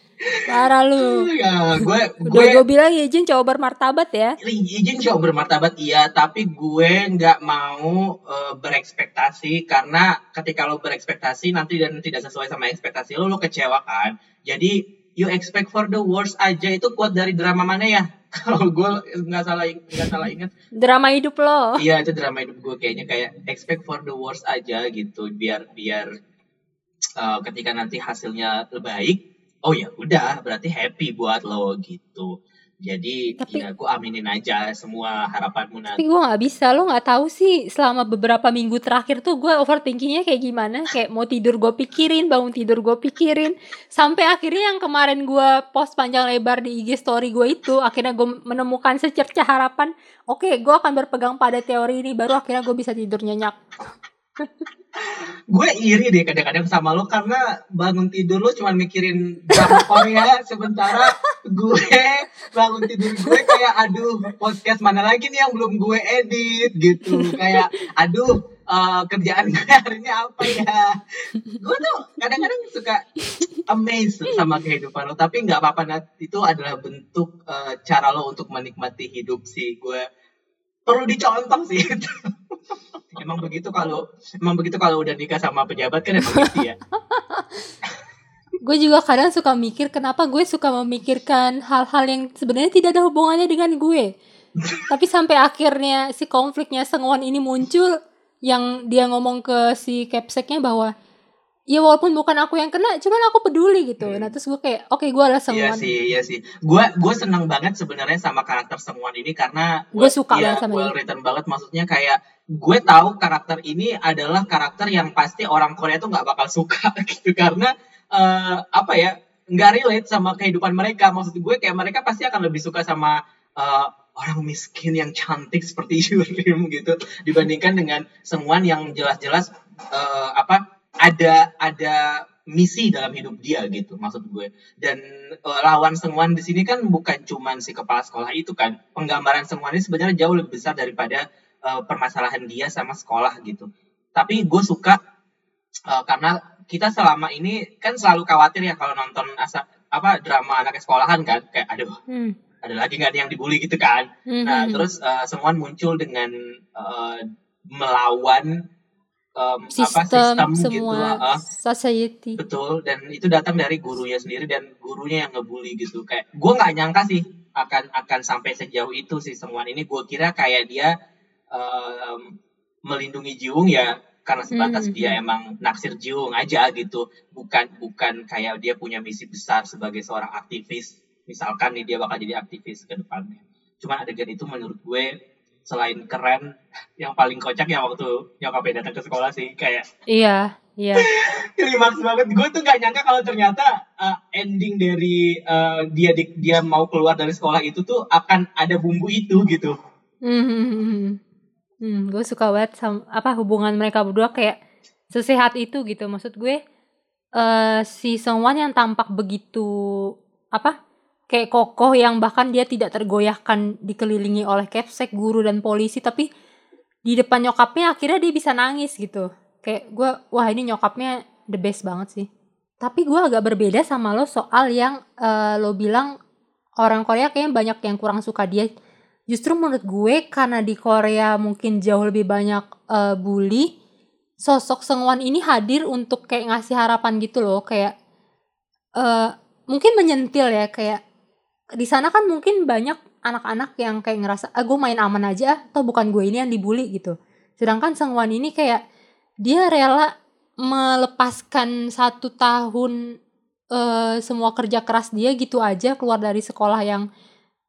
D: Parah lu
C: ya, gue gue
D: gue bilang Yijin cowok bermartabat ya
C: izin cowok bermartabat iya, tapi gue nggak mau eh, berekspektasi karena ketika lo berekspektasi nanti dan tidak sesuai sama ekspektasi lo, lo kecewa kan. Jadi you expect for the worst aja itu quote dari drama mana ya? Kalau gue nggak salah nggak salah ingat,
D: Drama hidup lo
C: iya itu drama hidup gue kayaknya kayak expect for the worst aja gitu, biar biar eh, ketika nanti hasilnya baik, oh ya udah berarti happy buat lo gitu. Jadi
D: Tapi-
C: ya gue aminin aja semua harapanmu nanti.
D: Tapi gue gak bisa, lo gak tahu sih selama beberapa minggu terakhir tuh gue overthinkingnya kayak gimana Kayak mau tidur gue pikirin, bangun tidur gue pikirin Sampai akhirnya yang kemarin gue post panjang lebar di IG story gue itu Akhirnya gue menemukan secercah harapan Oke, gue akan berpegang pada teori ini Baru akhirnya gue bisa tidur nyenyak
C: Gue iri deh kadang-kadang sama lo karena bangun tidur lo cuma mikirin drama Korea sementara gue bangun tidur gue kayak aduh podcast mana lagi nih yang belum gue edit? Gitu. Kayak aduh eh, kerjaan gue hari ini apa ya? Gue tuh kadang-kadang suka amazed sama kehidupan lo tapi nggak apa-apa itu adalah bentuk eh, cara lo untuk menikmati hidup sih gue perlu dicontoh sih itu emang begitu kalau emang begitu kalau udah nikah sama pejabat kan emang gitu ya
D: Gue juga kadang suka mikir kenapa gue suka memikirkan hal-hal yang sebenarnya tidak ada hubungannya dengan gue. Tapi sampai akhirnya si konfliknya Sengwon ini muncul yang dia ngomong ke si Capseknya bahwa ya walaupun bukan aku yang kena, cuman aku peduli gitu.
C: Hmm.
D: Nah terus gue kayak oke gue adalah
C: Iya
D: Sengwon.
C: sih, iya sih. Gue gue seneng banget sebenarnya sama karakter Sengwon ini karena
D: Gue suka
C: iya,
D: banget sama
C: well
D: dia.
C: written banget. Maksudnya kayak gue tahu karakter ini adalah karakter yang pasti orang Korea tuh nggak bakal suka gitu karena eh, apa ya nggak relate sama kehidupan mereka. Maksud gue kayak mereka pasti akan lebih suka sama eh, orang miskin yang cantik seperti Yurim gitu dibandingkan dengan Sengwan yang jelas-jelas eh, apa ada ada misi dalam hidup dia gitu maksud gue. Dan eh, lawan Sengwan di sini kan bukan cuman si kepala sekolah itu kan. Penggambaran ini sebenarnya jauh lebih besar daripada eh, permasalahan dia sama sekolah gitu. Tapi gue suka eh, karena kita selama ini kan selalu khawatir ya kalau nonton asa apa drama anak sekolahan kan. Kayak aduh
D: Hmm.
C: ada lagi nggak yang dibully? gitu kan.
D: Hmm,
C: Nah,
D: hmm, hmm.
C: terus uh, Sengwan muncul dengan uh, melawan em, apa
D: sistem,
C: sistem gitu
D: semua
C: ah.
D: society.
C: Betul, dan itu datang dari gurunya sendiri dan gurunya yang ngebully gitu. Kayak gue nggak nyangka sih akan akan sampai sejauh itu sih semua ini. Gue kira kayak dia em, melindungi Jiung ya karena sebatas
D: Hmm.
C: dia emang naksir Jiung aja gitu. Bukan bukan kayak dia punya misi besar sebagai seorang aktivis. Misalkan nih dia bakal jadi aktivis ke depannya. Cuman adegan itu menurut gue selain keren, yang paling kocak ya waktu nyokapnya datang ke sekolah sih kayak
D: Iya, iya.
C: klimaks banget gue tuh gak nyangka kalau ternyata uh, ending dari uh, dia di- dia mau keluar dari sekolah itu tuh akan ada bumbu itu gitu
D: Hmm, hmm, hmm, hmm. Hmm, gue suka banget sama apa hubungan mereka berdua kayak sesehat itu gitu. Maksud gue eh si Songwan yang tampak begitu apa? Kayak kokoh yang bahkan dia tidak tergoyahkan dikelilingi oleh kepsek, guru dan polisi tapi di depan nyokapnya akhirnya dia bisa nangis gitu. Kayak gue wah ini nyokapnya the best banget sih. Tapi gue agak berbeda sama lo soal yang eh, lo bilang orang Korea kayaknya banyak yang kurang suka dia justru menurut gue karena di Korea mungkin jauh lebih banyak eh, bully sosok Sengwan ini hadir untuk kayak ngasih harapan gitu loh kayak eh mungkin menyentil ya kayak di sana kan mungkin banyak anak-anak yang kayak ngerasa ah gue main aman aja atau bukan gue ini yang dibully gitu. Sedangkan Sengwan ini kayak dia rela melepaskan satu tahun eh, semua kerja keras dia gitu aja keluar dari sekolah yang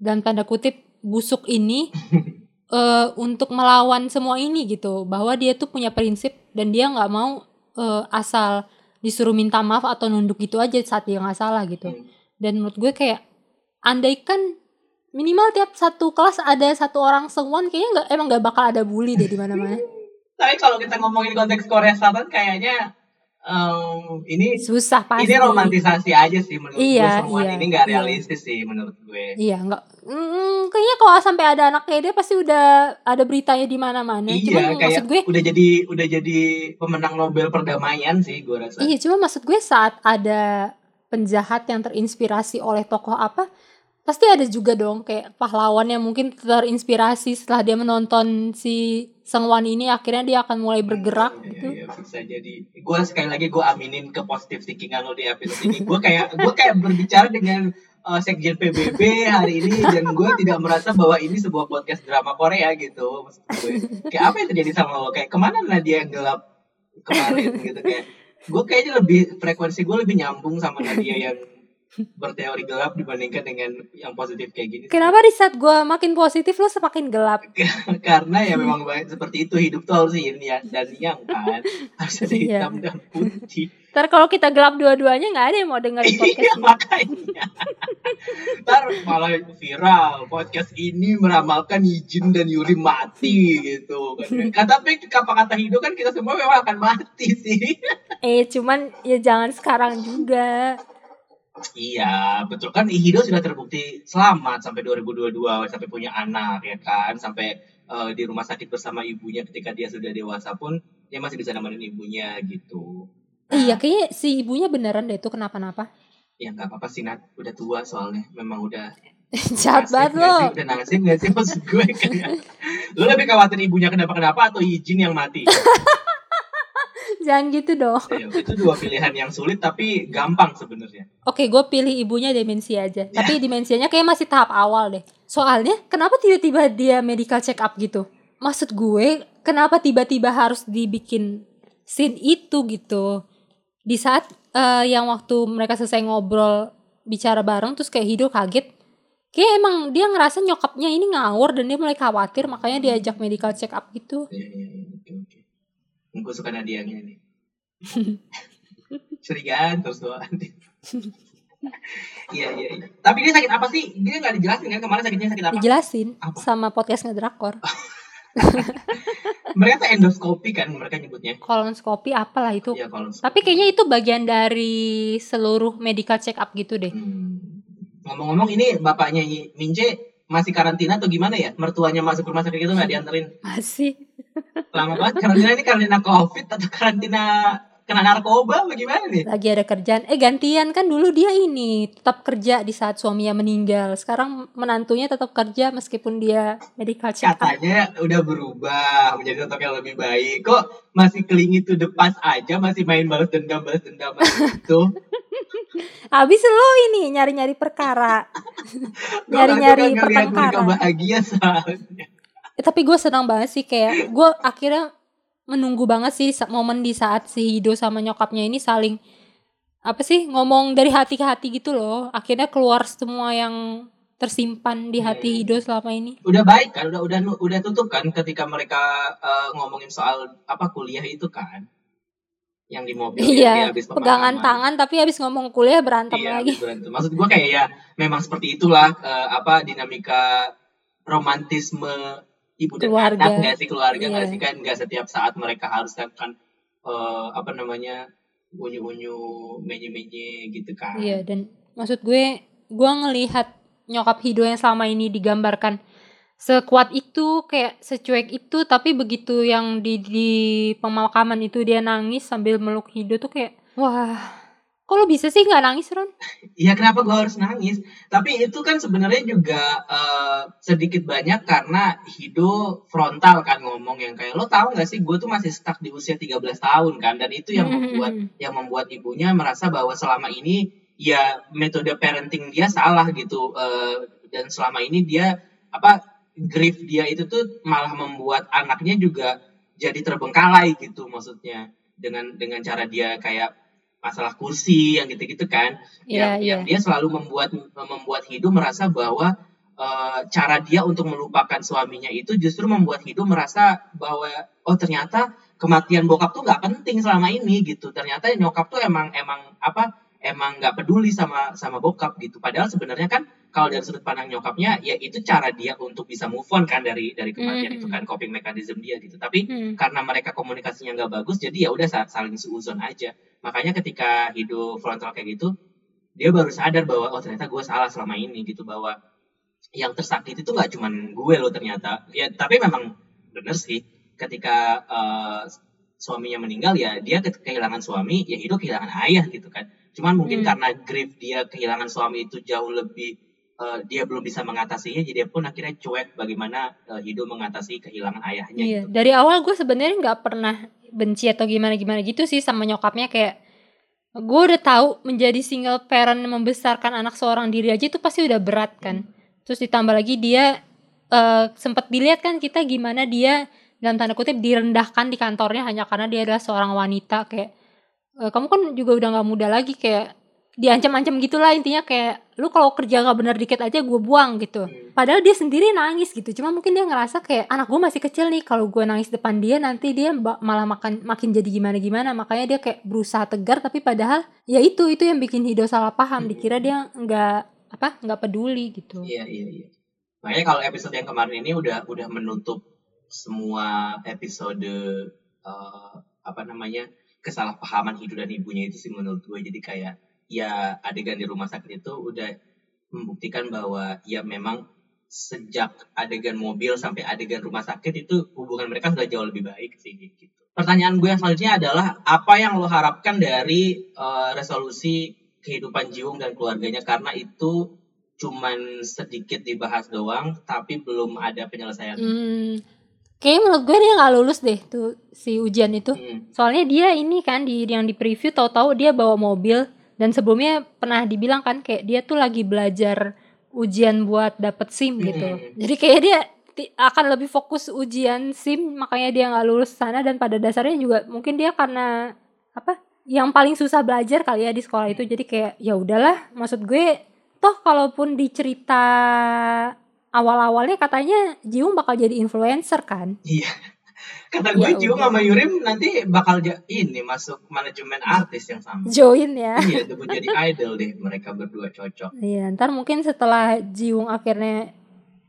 D: dan tanda kutip busuk ini eh, untuk melawan semua ini gitu. Bahwa dia tuh punya prinsip dan dia nggak mau eh, asal disuruh minta maaf atau nunduk gitu aja saat dia nggak salah gitu.
C: Hmm.
D: dan menurut gue kayak andaikan minimal tiap satu kelas ada satu orang sengwan kayaknya nggak emang nggak bakal ada bully deh di mana-mana
C: tapi kalau kita ngomongin konteks Korea Selatan kayaknya em, ini
D: susah pasti
C: ini romantisasi aja sih menurut
D: Iya,
C: gue semua
D: iya,
C: ini nggak
D: iya.
C: realistis sih menurut gue
D: Iya, nggak. Mm, kayaknya kalau sampai ada anak kayak dia pasti udah ada beritanya di mana-mana.
C: iya
D: Cuma
C: kayak
D: maksud gue,
C: udah jadi udah jadi pemenang Nobel perdamaian sih gue rasa
D: iya, cuma maksud gue saat ada penjahat yang terinspirasi oleh tokoh apa, pasti ada juga dong kayak pahlawan yang mungkin terinspirasi setelah dia menonton si Sengwan ini akhirnya dia akan mulai bergerak
C: Iya,
D: gitu.
C: iya, bisa jadi. Gue sekali lagi gue aminin ke positive thinkingan lo di episode ini. Gue kayak gue kayak berbicara dengan uh, sekjen PBB hari ini dan gue tidak merasa bahwa ini sebuah podcast drama Korea gitu. Maksud gue kayak apa yang terjadi sama lo? Kayak ke mana Nadia yang gelap kemarin gitu kayak. Gue kayaknya lebih frekuensi gue lebih nyambung sama Nadia yang berteori gelap dibandingkan dengan yang positif kayak gini.
D: Kenapa di saat gue makin positif lo semakin gelap?
C: Karena ya memang seperti itu hidup tuh harus yin ya dan yang kan harus ada
D: Iya.
C: hitam dan putih.
D: Ntar kalau kita gelap dua-duanya nggak ada yang mau dengerin podcast
C: Iya
D: ini.
C: makanya. Ntar malah viral podcast ini meramalkan Yijin dan Yuri mati gitu kan. Tapi kata-kata Hido kan kita semua memang akan mati sih.
D: Eh, cuman ya jangan sekarang juga.
C: Iya, betul kan Hido sudah terbukti selamat sampai 2022 sampai punya anak ya kan, sampai eh, di rumah sakit bersama ibunya ketika dia sudah dewasa pun dia masih bisa nemenin ibunya gitu.
D: Iya, kayaknya si ibunya beneran deh itu kenapa-napa.
C: Ya nggak apa-apa sih Nat, udah tua soalnya, memang udah
D: Jahat banget lo.
C: Udah nasib nggak sih maksud gue kayak Lu lebih khawatir ibunya kenapa-kenapa atau Yijin yang mati?
D: Jangan gitu dong.
C: Ya, itu dua pilihan yang sulit tapi gampang sebenarnya.
D: Oke, gue pilih ibunya demensia aja. Tapi demensianya kayak masih tahap awal deh. Soalnya, kenapa tiba-tiba dia medical check up gitu? Maksud gue, kenapa tiba-tiba harus dibikin scene itu gitu? Di saat eh, yang waktu mereka selesai ngobrol bicara bareng, terus kayak Hido kaget. Kayak emang dia ngerasa nyokapnya ini ngawur dan dia mulai khawatir, makanya diajak medical check up gitu.
C: Iya, iya, iya, oke, oke. Gue suka Nadianya nih. Curigaan terus doang. Iya, iya, iya. Tapi dia sakit apa sih? Dia nggak dijelasin kan kemarin sakitnya sakit apa?
D: Dijelasin
C: Apa?
D: sama podcast ngedrakor.
C: Mereka tuh endoskopi kan mereka nyebutnya.
D: Kolonoskopi apalah itu.
C: Iya, kalau
D: Tapi kayaknya itu bagian dari seluruh medical check up gitu deh.
C: Hmm. Ngomong-ngomong ini bapaknya Mince masih karantina atau gimana ya? Mertuanya masuk rumah sakit itu nggak dianterin?
D: Masih.
C: Lama banget karantina ini karantina covid atau karantina kena narkoba bagaimana nih?
D: lagi ada kerjaan eh gantian kan dulu dia ini tetap kerja di saat suaminya meninggal sekarang menantunya tetap kerja meskipun dia medical check up
C: Katanya udah berubah menjadi sosok yang lebih baik. Kok masih kelingi to the past aja, masih main balas dendam balas dendam itu.
D: habis lo ini nyari-nyari perkara Nyari-nyari pertengkaran.
C: bahagia soalnya.
D: Eh, tapi gue senang banget sih kayak gue akhirnya menunggu banget sih momen di saat si Hido sama nyokapnya ini saling apa sih ngomong dari hati ke hati gitu loh akhirnya keluar semua yang tersimpan di hati
C: Hmm.
D: Hido selama ini
C: Udah baik kan, udah udah udah tutup kan ketika mereka eh, ngomongin soal apa kuliah itu kan. Yang di mobil
D: iya
C: habis
D: pegangan tangan tapi habis ngomong kuliah berantem
C: Iya,
D: lagi
C: berantem. Maksud gua kayak ya memang seperti itulah eh, apa dinamika romantisme ibu dan
D: Keluarga.
C: anak nggak sih keluarga nggak
D: Iya.
C: sih kan nggak setiap saat mereka harus kan eh, apa namanya unyu-unyu menye-menye gitu kan.
D: iya dan maksud gue gue ngelihat nyokap Hido yang selama ini digambarkan sekuat itu kayak secuek itu tapi begitu yang di di pemakaman itu dia nangis sambil meluk Hido tuh kayak wah kok lo bisa sih nggak nangis Ron?
C: Iya kenapa gue harus nangis? Tapi itu kan sebenarnya juga eh, sedikit banyak karena Hido frontal kan ngomong yang kayak lo tahu nggak sih gue tuh masih stuck di usia 13 tahun kan? Dan itu yang membuat yang membuat ibunya merasa bahwa selama ini ya metode parenting dia salah gitu eh, dan selama ini dia apa grief dia itu tuh malah membuat anaknya juga jadi terbengkalai gitu maksudnya. Dengan dengan cara dia kayak masalah kursi yang gitu-gitu kan
D: Iya,
C: yang,
D: iya.
C: yang dia selalu membuat membuat Hidu merasa bahwa eh, cara dia untuk melupakan suaminya itu justru membuat Hidu merasa bahwa oh ternyata kematian bokap tuh nggak penting selama ini gitu ternyata nyokap tuh emang emang apa emang nggak peduli sama sama bokap gitu padahal sebenarnya kan kalau dari sudut pandang nyokapnya ya itu cara dia untuk bisa move on kan dari dari kematian
D: Mhm.
C: itu kan coping mechanism dia gitu tapi
D: Hmm.
C: karena mereka komunikasinya nggak bagus jadi ya udah sa- saling seuzon aja makanya ketika hidup frontal kayak gitu dia baru sadar bahwa oh ternyata gue salah selama ini gitu bahwa yang tersakiti itu nggak cuman gue loh ternyata ya tapi memang bener sih ketika eh, suaminya meninggal ya dia ke- kehilangan suami ya hidup kehilangan ayah gitu kan cuman mungkin
D: Hmm.
C: karena grief dia kehilangan suami itu jauh lebih eh, dia belum bisa mengatasinya jadi dia pun akhirnya cuek bagaimana eh, hidup mengatasi kehilangan ayahnya
D: Iya,
C: gitu
D: dari awal gue sebenarnya nggak pernah benci atau gimana gimana gitu sih sama nyokapnya kayak gue udah tahu menjadi single parent membesarkan anak seorang diri aja itu pasti udah berat kan. Terus ditambah lagi dia eh, sempat dilihat kan kita gimana dia dalam tanda kutip direndahkan di kantornya hanya karena dia adalah seorang wanita kayak kamu kan juga udah nggak muda lagi kayak diancam-ancam gitulah intinya kayak lu kalau kerja nggak bener dikit aja gue buang gitu.
C: Hmm.
D: Padahal dia sendiri nangis gitu. Cuma mungkin dia ngerasa kayak anak gue masih kecil nih. Kalau gue nangis depan dia nanti dia malah makan makin jadi gimana gimana. Makanya dia kayak berusaha tegar. Tapi padahal ya itu itu yang bikin Hido salah paham. Dikira dia nggak apa nggak peduli gitu.
C: Iya iya iya. Makanya kalau episode yang kemarin ini udah udah menutup semua episode eh, apa namanya kesalahpahaman hidup dan ibunya itu sih menurut gue jadi kayak ya adegan di rumah sakit itu udah membuktikan bahwa ya memang sejak adegan mobil sampai adegan rumah sakit itu hubungan mereka sudah jauh lebih baik sih gitu. Pertanyaan gue yang selanjutnya adalah apa yang lo harapkan dari eh, resolusi kehidupan Jiung dan keluarganya karena itu cuman sedikit dibahas doang tapi belum ada penyelesaian.
D: Hmm, kayaknya menurut gue dia nggak lulus deh tuh si ujian itu.
C: Hmm.
D: Soalnya dia ini kan di yang di preview tahu-tahu dia bawa mobil dan sebelumnya pernah dibilang kan kayak dia tuh lagi belajar ujian buat dapet SIM gitu.
C: Hmm.
D: Jadi kayak dia akan lebih fokus ujian SIM makanya dia nggak lulus sana dan pada dasarnya juga mungkin dia karena apa? Yang paling susah belajar kali ya di sekolah itu. Jadi kayak ya udahlah, maksud gue toh kalaupun di cerita awal-awalnya katanya Jiung bakal jadi influencer kan.
C: Iya. Kata gue
D: Ya udah.
C: sama Yurim nanti bakal ini masuk manajemen artis yang sama.
D: Join ya.
C: iya, debut jadi idol deh mereka berdua cocok.
D: Iya, ntar mungkin setelah Jiung akhirnya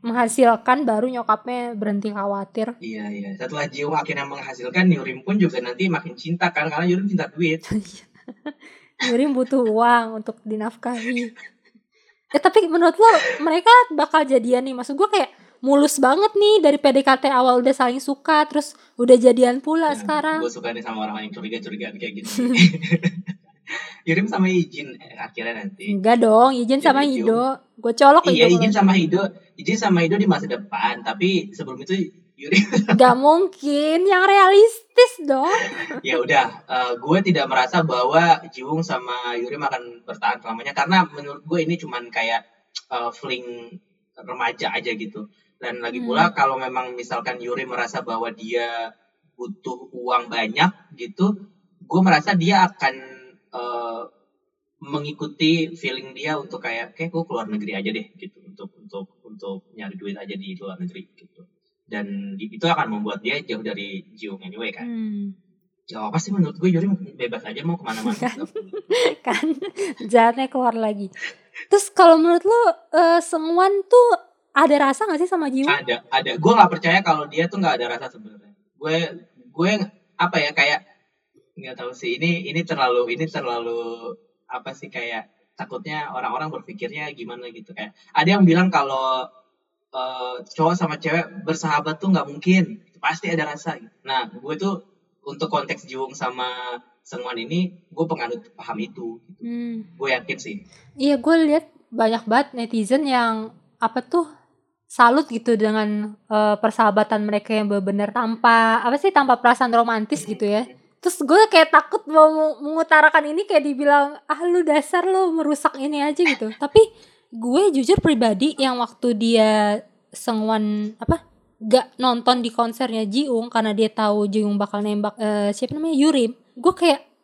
D: menghasilkan baru nyokapnya berhenti khawatir.
C: Iya iya. Setelah Jiung akhirnya menghasilkan, Yurim pun juga nanti makin cinta kan karena Yurim cinta duit.
D: Yurim butuh uang untuk dinafkahi. Eh tapi menurut lo mereka bakal jadian nih? Maksud gue kayak mulus banget nih dari PDKT awal udah saling suka terus udah jadian pula sekarang.
C: gue suka nih sama orang yang curiga-curigaan kayak gitu Yurim sama Ijin eh, akhirnya nanti
D: Enggak dong, izin
C: Jadi
D: sama. Hido. Gue colok
C: iya. Ijin sama Hido Ijin sama Hido di masa depan tapi sebelum itu Yurim
D: Gak mungkin, yang realistis dong.
C: ya udah eh, gue tidak merasa bahwa Jiwung sama Yurim akan bertahan selamanya karena menurut gue ini cuman kayak eh, fling remaja aja gitu dan lagi pula
D: Hmm.
C: kalau memang misalkan Yurim merasa bahwa dia butuh uang banyak gitu gue merasa dia akan eh, mengikuti feeling dia untuk kayak kayak gue keluar negeri aja deh gitu untuk untuk untuk nyari duit aja di luar negeri gitu dan di- itu akan membuat dia jauh dari Jiwung anyway kan
D: Hmm.
C: Ya apa sih menurut gue Yuri bebas aja mau ke mana-mana.
D: kan jahatnya keluar lagi. Terus kalau menurut lu eh, Sengwan tuh ada rasa gak sih sama Jiwon?
C: ada, ada. Gue nggak percaya kalau dia tuh nggak ada rasa sebenarnya. Gue, gue apa ya kayak nggak tahu sih. Ini, ini terlalu, ini terlalu apa sih kayak takutnya orang-orang berpikirnya gimana gitu kayak. Ada yang bilang kalau eh, cowok sama cewek bersahabat tuh nggak mungkin, pasti ada rasa. Nah, gue tuh untuk konteks Jiwung sama Sengwan ini, gue penganut paham itu. Gitu.
D: Hmm.
C: Gue yakin sih.
D: Iya gue lihat banyak banget netizen yang apa tuh salut gitu dengan eh, persahabatan mereka yang benar-benar tanpa apa sih tanpa perasaan romantis gitu ya. Terus gue kayak takut mau mengutarakan ini kayak dibilang ah lu dasar lu merusak ini aja gitu. Tapi gue jujur pribadi yang waktu dia Sengwan apa gak nonton di konsernya Jiung karena dia tahu Jiung bakal nembak eh, siapa namanya Yurim. Gue kayak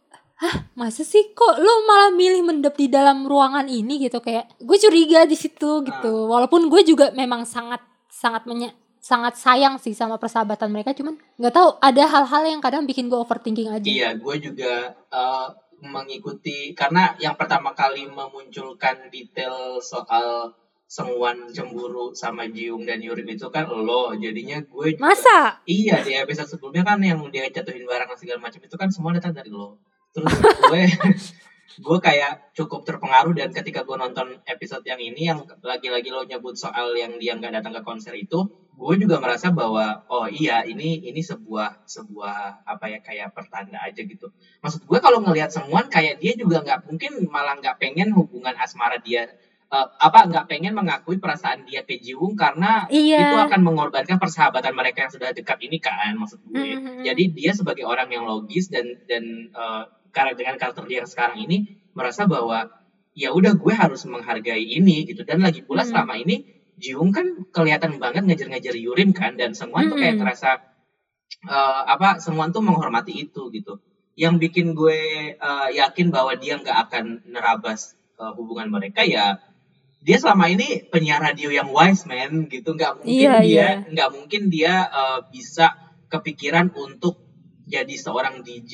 D: hah masa sih? Kok lu malah milih mendep di dalam ruangan ini gitu? Kayak gue curiga di situ gitu. Walaupun gue juga memang sangat sangat menye- sangat sayang sih sama persahabatan mereka. Cuman nggak tahu ada hal-hal yang kadang bikin gue overthinking aja.
C: Iya, gue juga eh, mengikuti karena yang pertama kali memunculkan detail soal Sengwan cemburu sama Jiung dan Yurim itu kan lo. Jadinya gue juga-
D: masa?
C: Iya di episode sebelumnya kan yang dia jatuhin barang segala macam itu kan semua datang dari lo terus gue gue kayak cukup terpengaruh dan ketika gue nonton episode yang ini yang lagi-lagi lo nyebut soal yang dia nggak datang ke konser itu gue juga merasa bahwa oh iya ini ini sebuah sebuah apa ya kayak pertanda aja gitu. Maksud gue kalau ngelihat semua kayak dia juga nggak mungkin malah nggak pengen hubungan asmara dia eh, apa nggak pengen mengakui perasaan dia ke Jiwung karena
D: iya.
C: itu akan mengorbankan persahabatan mereka yang sudah dekat ini kan maksud gue.
D: Mhm.
C: jadi dia sebagai orang yang logis dan dan eh, karena dengan karakter dia yang sekarang ini merasa bahwa ya udah gue harus menghargai ini gitu dan lagi pula
D: Hmm.
C: selama ini Jiung kan kelihatan banget ngejar-ngejar Yurim kan dan semua tuh kayak
D: Hmm.
C: ngerasa eh, apa semua tuh menghormati itu gitu yang bikin gue eh, yakin bahwa dia nggak akan nerabas eh, hubungan mereka ya dia selama ini penyiar radio yang wise man gitu nggak mungkin
D: Iya,
C: dia
D: iya.
C: nggak mungkin dia bisa kepikiran untuk jadi seorang DJ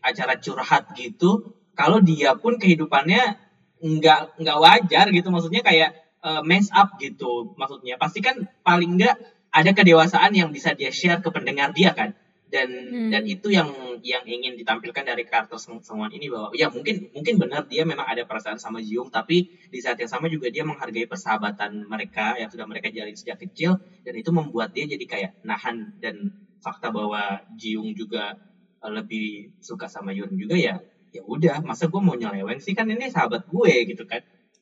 C: acara curhat gitu kalau dia pun kehidupannya nggak nggak wajar gitu. Maksudnya kayak eh, mess up gitu maksudnya. Pasti kan paling nggak ada kedewasaan yang bisa dia share ke pendengar dia kan. Dan
D: Hmm.
C: dan itu yang yang ingin ditampilkan dari karakter Sengwan ini bahwa ya mungkin mungkin benar dia memang ada perasaan sama Jiung tapi di saat yang sama juga dia menghargai persahabatan mereka yang sudah mereka jalin sejak kecil dan itu membuat dia jadi kayak nahan dan fakta bahwa Jiung juga eh, lebih suka sama Yun juga ya ya udah masa gue mau nyeleweng sih kan ini sahabat gue gitu kan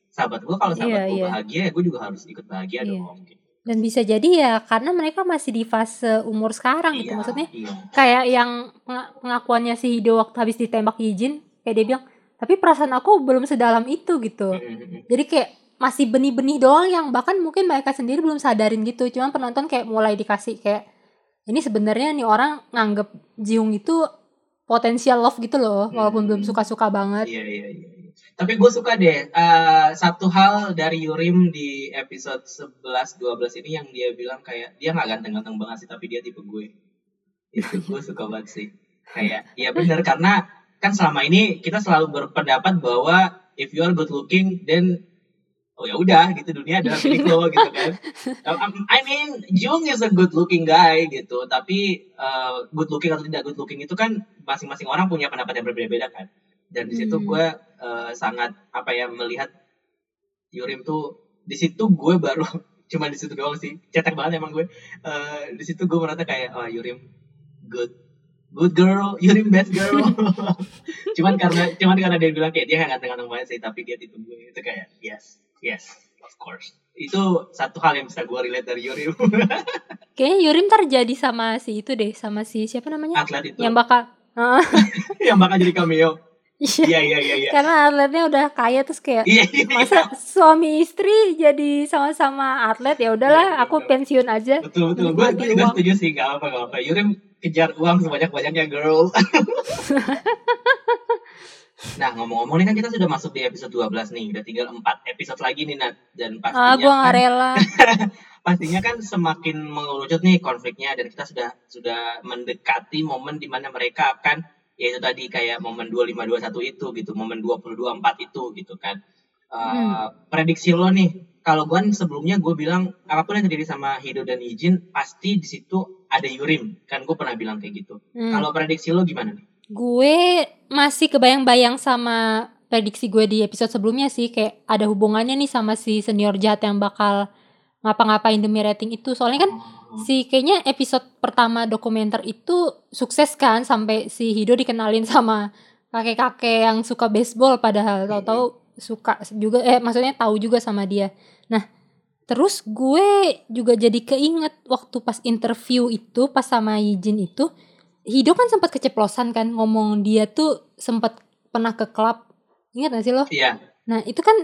C: sahabat gue kalau sahabat
D: Iya,
C: gue
D: iya.
C: bahagia ya gue juga harus ikut bahagia
D: Iya.
C: dong gitu.
D: dan bisa jadi ya karena mereka masih di fase umur sekarang gitu
C: Iya,
D: maksudnya
C: iya.
D: kayak yang penga- pengakuannya si Hido waktu habis ditembak Yijin kayak dia bilang tapi perasaan aku belum sedalam itu gitu jadi kayak masih benih-benih doang yang bahkan mungkin mereka sendiri belum sadarin gitu cuman penonton kayak mulai dikasih kayak ini sebenarnya nih orang nganggep Jiung itu potensial love gitu loh walaupun
C: Hmm.
D: belum suka-suka banget
C: Iya iya iya. iya. Tapi gue suka deh eh, satu hal dari Yurim di episode 11 12 ini yang dia bilang kayak dia nggak ganteng-ganteng banget sih tapi dia tipe gue. Itu gue suka banget sih. Kayak ya bener karena kan selama ini kita selalu berpendapat bahwa if you are good looking then oh ya udah gitu. Dunia adalah milik lo gitu kan. Um, I mean Jung is a good looking guy gitu. Tapi eh, good looking atau tidak good looking itu kan masing-masing orang punya pendapat yang berbeda-beda kan. Dan di situ
D: Hmm.
C: gue eh, sangat apa ya melihat Yurim tuh di situ gue baru cuma di situ doang sih. Cetek banget emang gue Eh, di situ gue merasa kayak oh Yurim good good girl Yurim best girl. Cuman karena cuman karena dia bilang kayak dia nggak ganteng-ganteng banget sih tapi dia tipe gue itu kayak yes yes of course. Itu satu hal yang bisa gue relate dari Yurim
D: Kayaknya Yurim terjadi sama si itu deh, sama si siapa namanya?
C: atlet itu.
D: Yang bakal Heeh,
C: yang bakal jadi cameo.
D: Iya.
C: iya iya iya iya.
D: Karena atletnya udah kaya terus kayak
C: iya iya
D: masa suami istri jadi sama-sama atlet? Ya udahlah aku
C: betul.
D: pensiun aja.
C: betul betul. Gue juga setuju sih gak apa gak apa Yurim kejar uang sebanyak banyaknya girl nah ngomong-ngomong nih kan kita sudah masuk di episode 12 nih. Udah tinggal 4 episode lagi nih Nat. Dan pastinya
D: Ah, gua
C: kan,
D: rela.
C: pastinya kan semakin mengerucut nih konfliknya dan kita sudah sudah mendekati momen di mana mereka akan ya itu tadi kayak momen 2521 itu gitu momen 2024 itu gitu kan. Uh, prediksi lo nih kalau gue sebelumnya gue bilang apa pun yang terjadi sama Hido dan Ijin pasti di situ ada Yurim. Kan gue pernah bilang kayak gitu.
D: Hmm.
C: kalau prediksi lo gimana nih
D: Gue masih kebayang-bayang sama prediksi gue di episode sebelumnya sih kayak ada hubungannya nih sama si senior jahat yang bakal ngapa-ngapain demi rating itu. Soalnya kan si kayaknya episode pertama dokumenter itu sukses kan sampai si Hido dikenalin sama kakek-kakek yang suka baseball padahal tahu-tahu suka juga eh maksudnya tahu juga sama dia. Nah, terus gue juga jadi keinget waktu pas interview itu pas sama Yijin itu Hido kan sempat keceplosan kan ngomong dia tuh sempat pernah ke klub. Ingat gak sih lo?
C: iya
D: Nah itu kan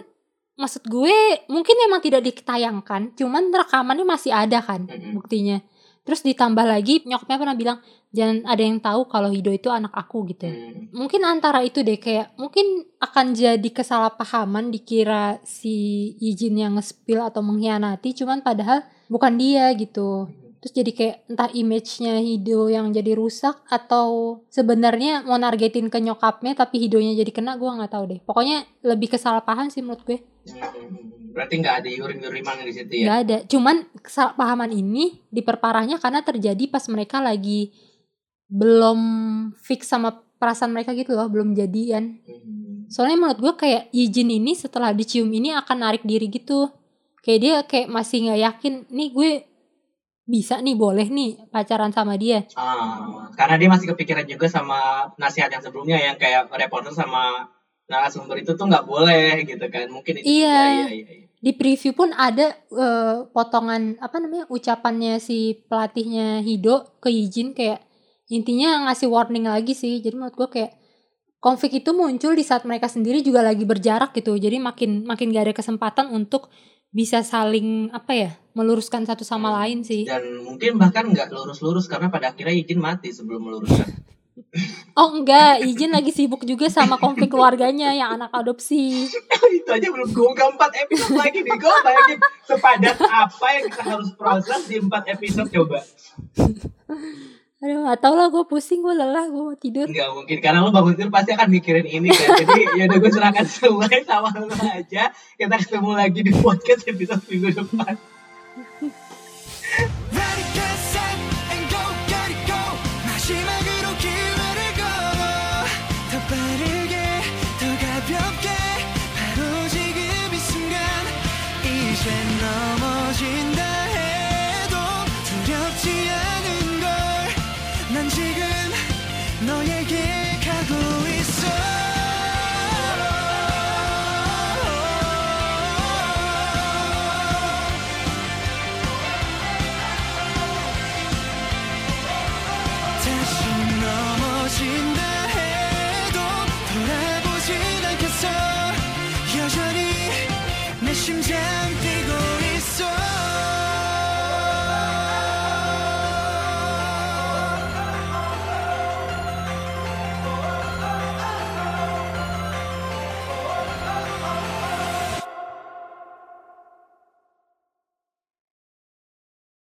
D: maksud gue mungkin emang tidak ditayangkan, cuman rekamannya masih ada kan
C: Mm-mm.
D: buktinya. Terus ditambah lagi nyokapnya pernah bilang jangan ada yang tahu kalau Hido itu anak aku gitu.
C: Hmm.
D: Mungkin antara itu deh kayak mungkin akan jadi kesalahpahaman dikira si Ijin yang nge-spill atau mengkhianati, cuman padahal bukan dia gitu. Terus jadi kayak entah image-nya Hido yang jadi rusak atau sebenarnya mau nargetin ke nyokapnya tapi Hidonya jadi kena gue nggak tahu deh. Pokoknya lebih kesalahpahaman sih menurut gue.
C: Berarti nggak ada Yurim-Yuriman di situ ya
D: Nggak ada. Cuman kesalahpahaman ini diperparahnya karena terjadi pas mereka lagi belum fix sama perasaan mereka gitu loh, belum jadian.
C: Hmm.
D: Soalnya menurut gue kayak Yijin ini setelah dicium ini akan narik diri gitu. Kayak dia kayak masih nggak yakin, nih gue bisa nih boleh nih pacaran sama dia.
C: Ah, karena dia masih kepikiran juga sama nasihat yang sebelumnya yang kayak reporter sama narasumber itu tuh nggak boleh gitu kan mungkin itu
D: Iya.
C: iya, iya, iya.
D: Di preview pun ada eh, potongan apa namanya ucapannya si pelatihnya Hido ke Yijin kayak intinya ngasih warning lagi sih. Jadi menurut gue kayak konflik itu muncul di saat mereka sendiri juga lagi berjarak gitu. Jadi makin makin gak ada kesempatan untuk bisa saling apa ya meluruskan satu sama
C: Hmm.
D: lain sih.
C: dan mungkin bahkan nggak lurus-lurus karena pada akhirnya Izin mati sebelum meluruskan
D: Oh enggak, Ijin lagi sibuk juga sama konflik keluarganya yang anak adopsi.
C: itu aja belum gue empat episode lagi nih gue bayangin sepadat apa yang kita harus proses di empat episode coba
D: Aduh gak tau lah gue pusing, gue lelah, gue mau tidur.
C: nggak mungkin karena lo bangun tidur pasti akan mikirin ini kan. Jadi ya udah gue serahkan semua sama lo aja. Kita ketemu lagi di podcast episode minggu depan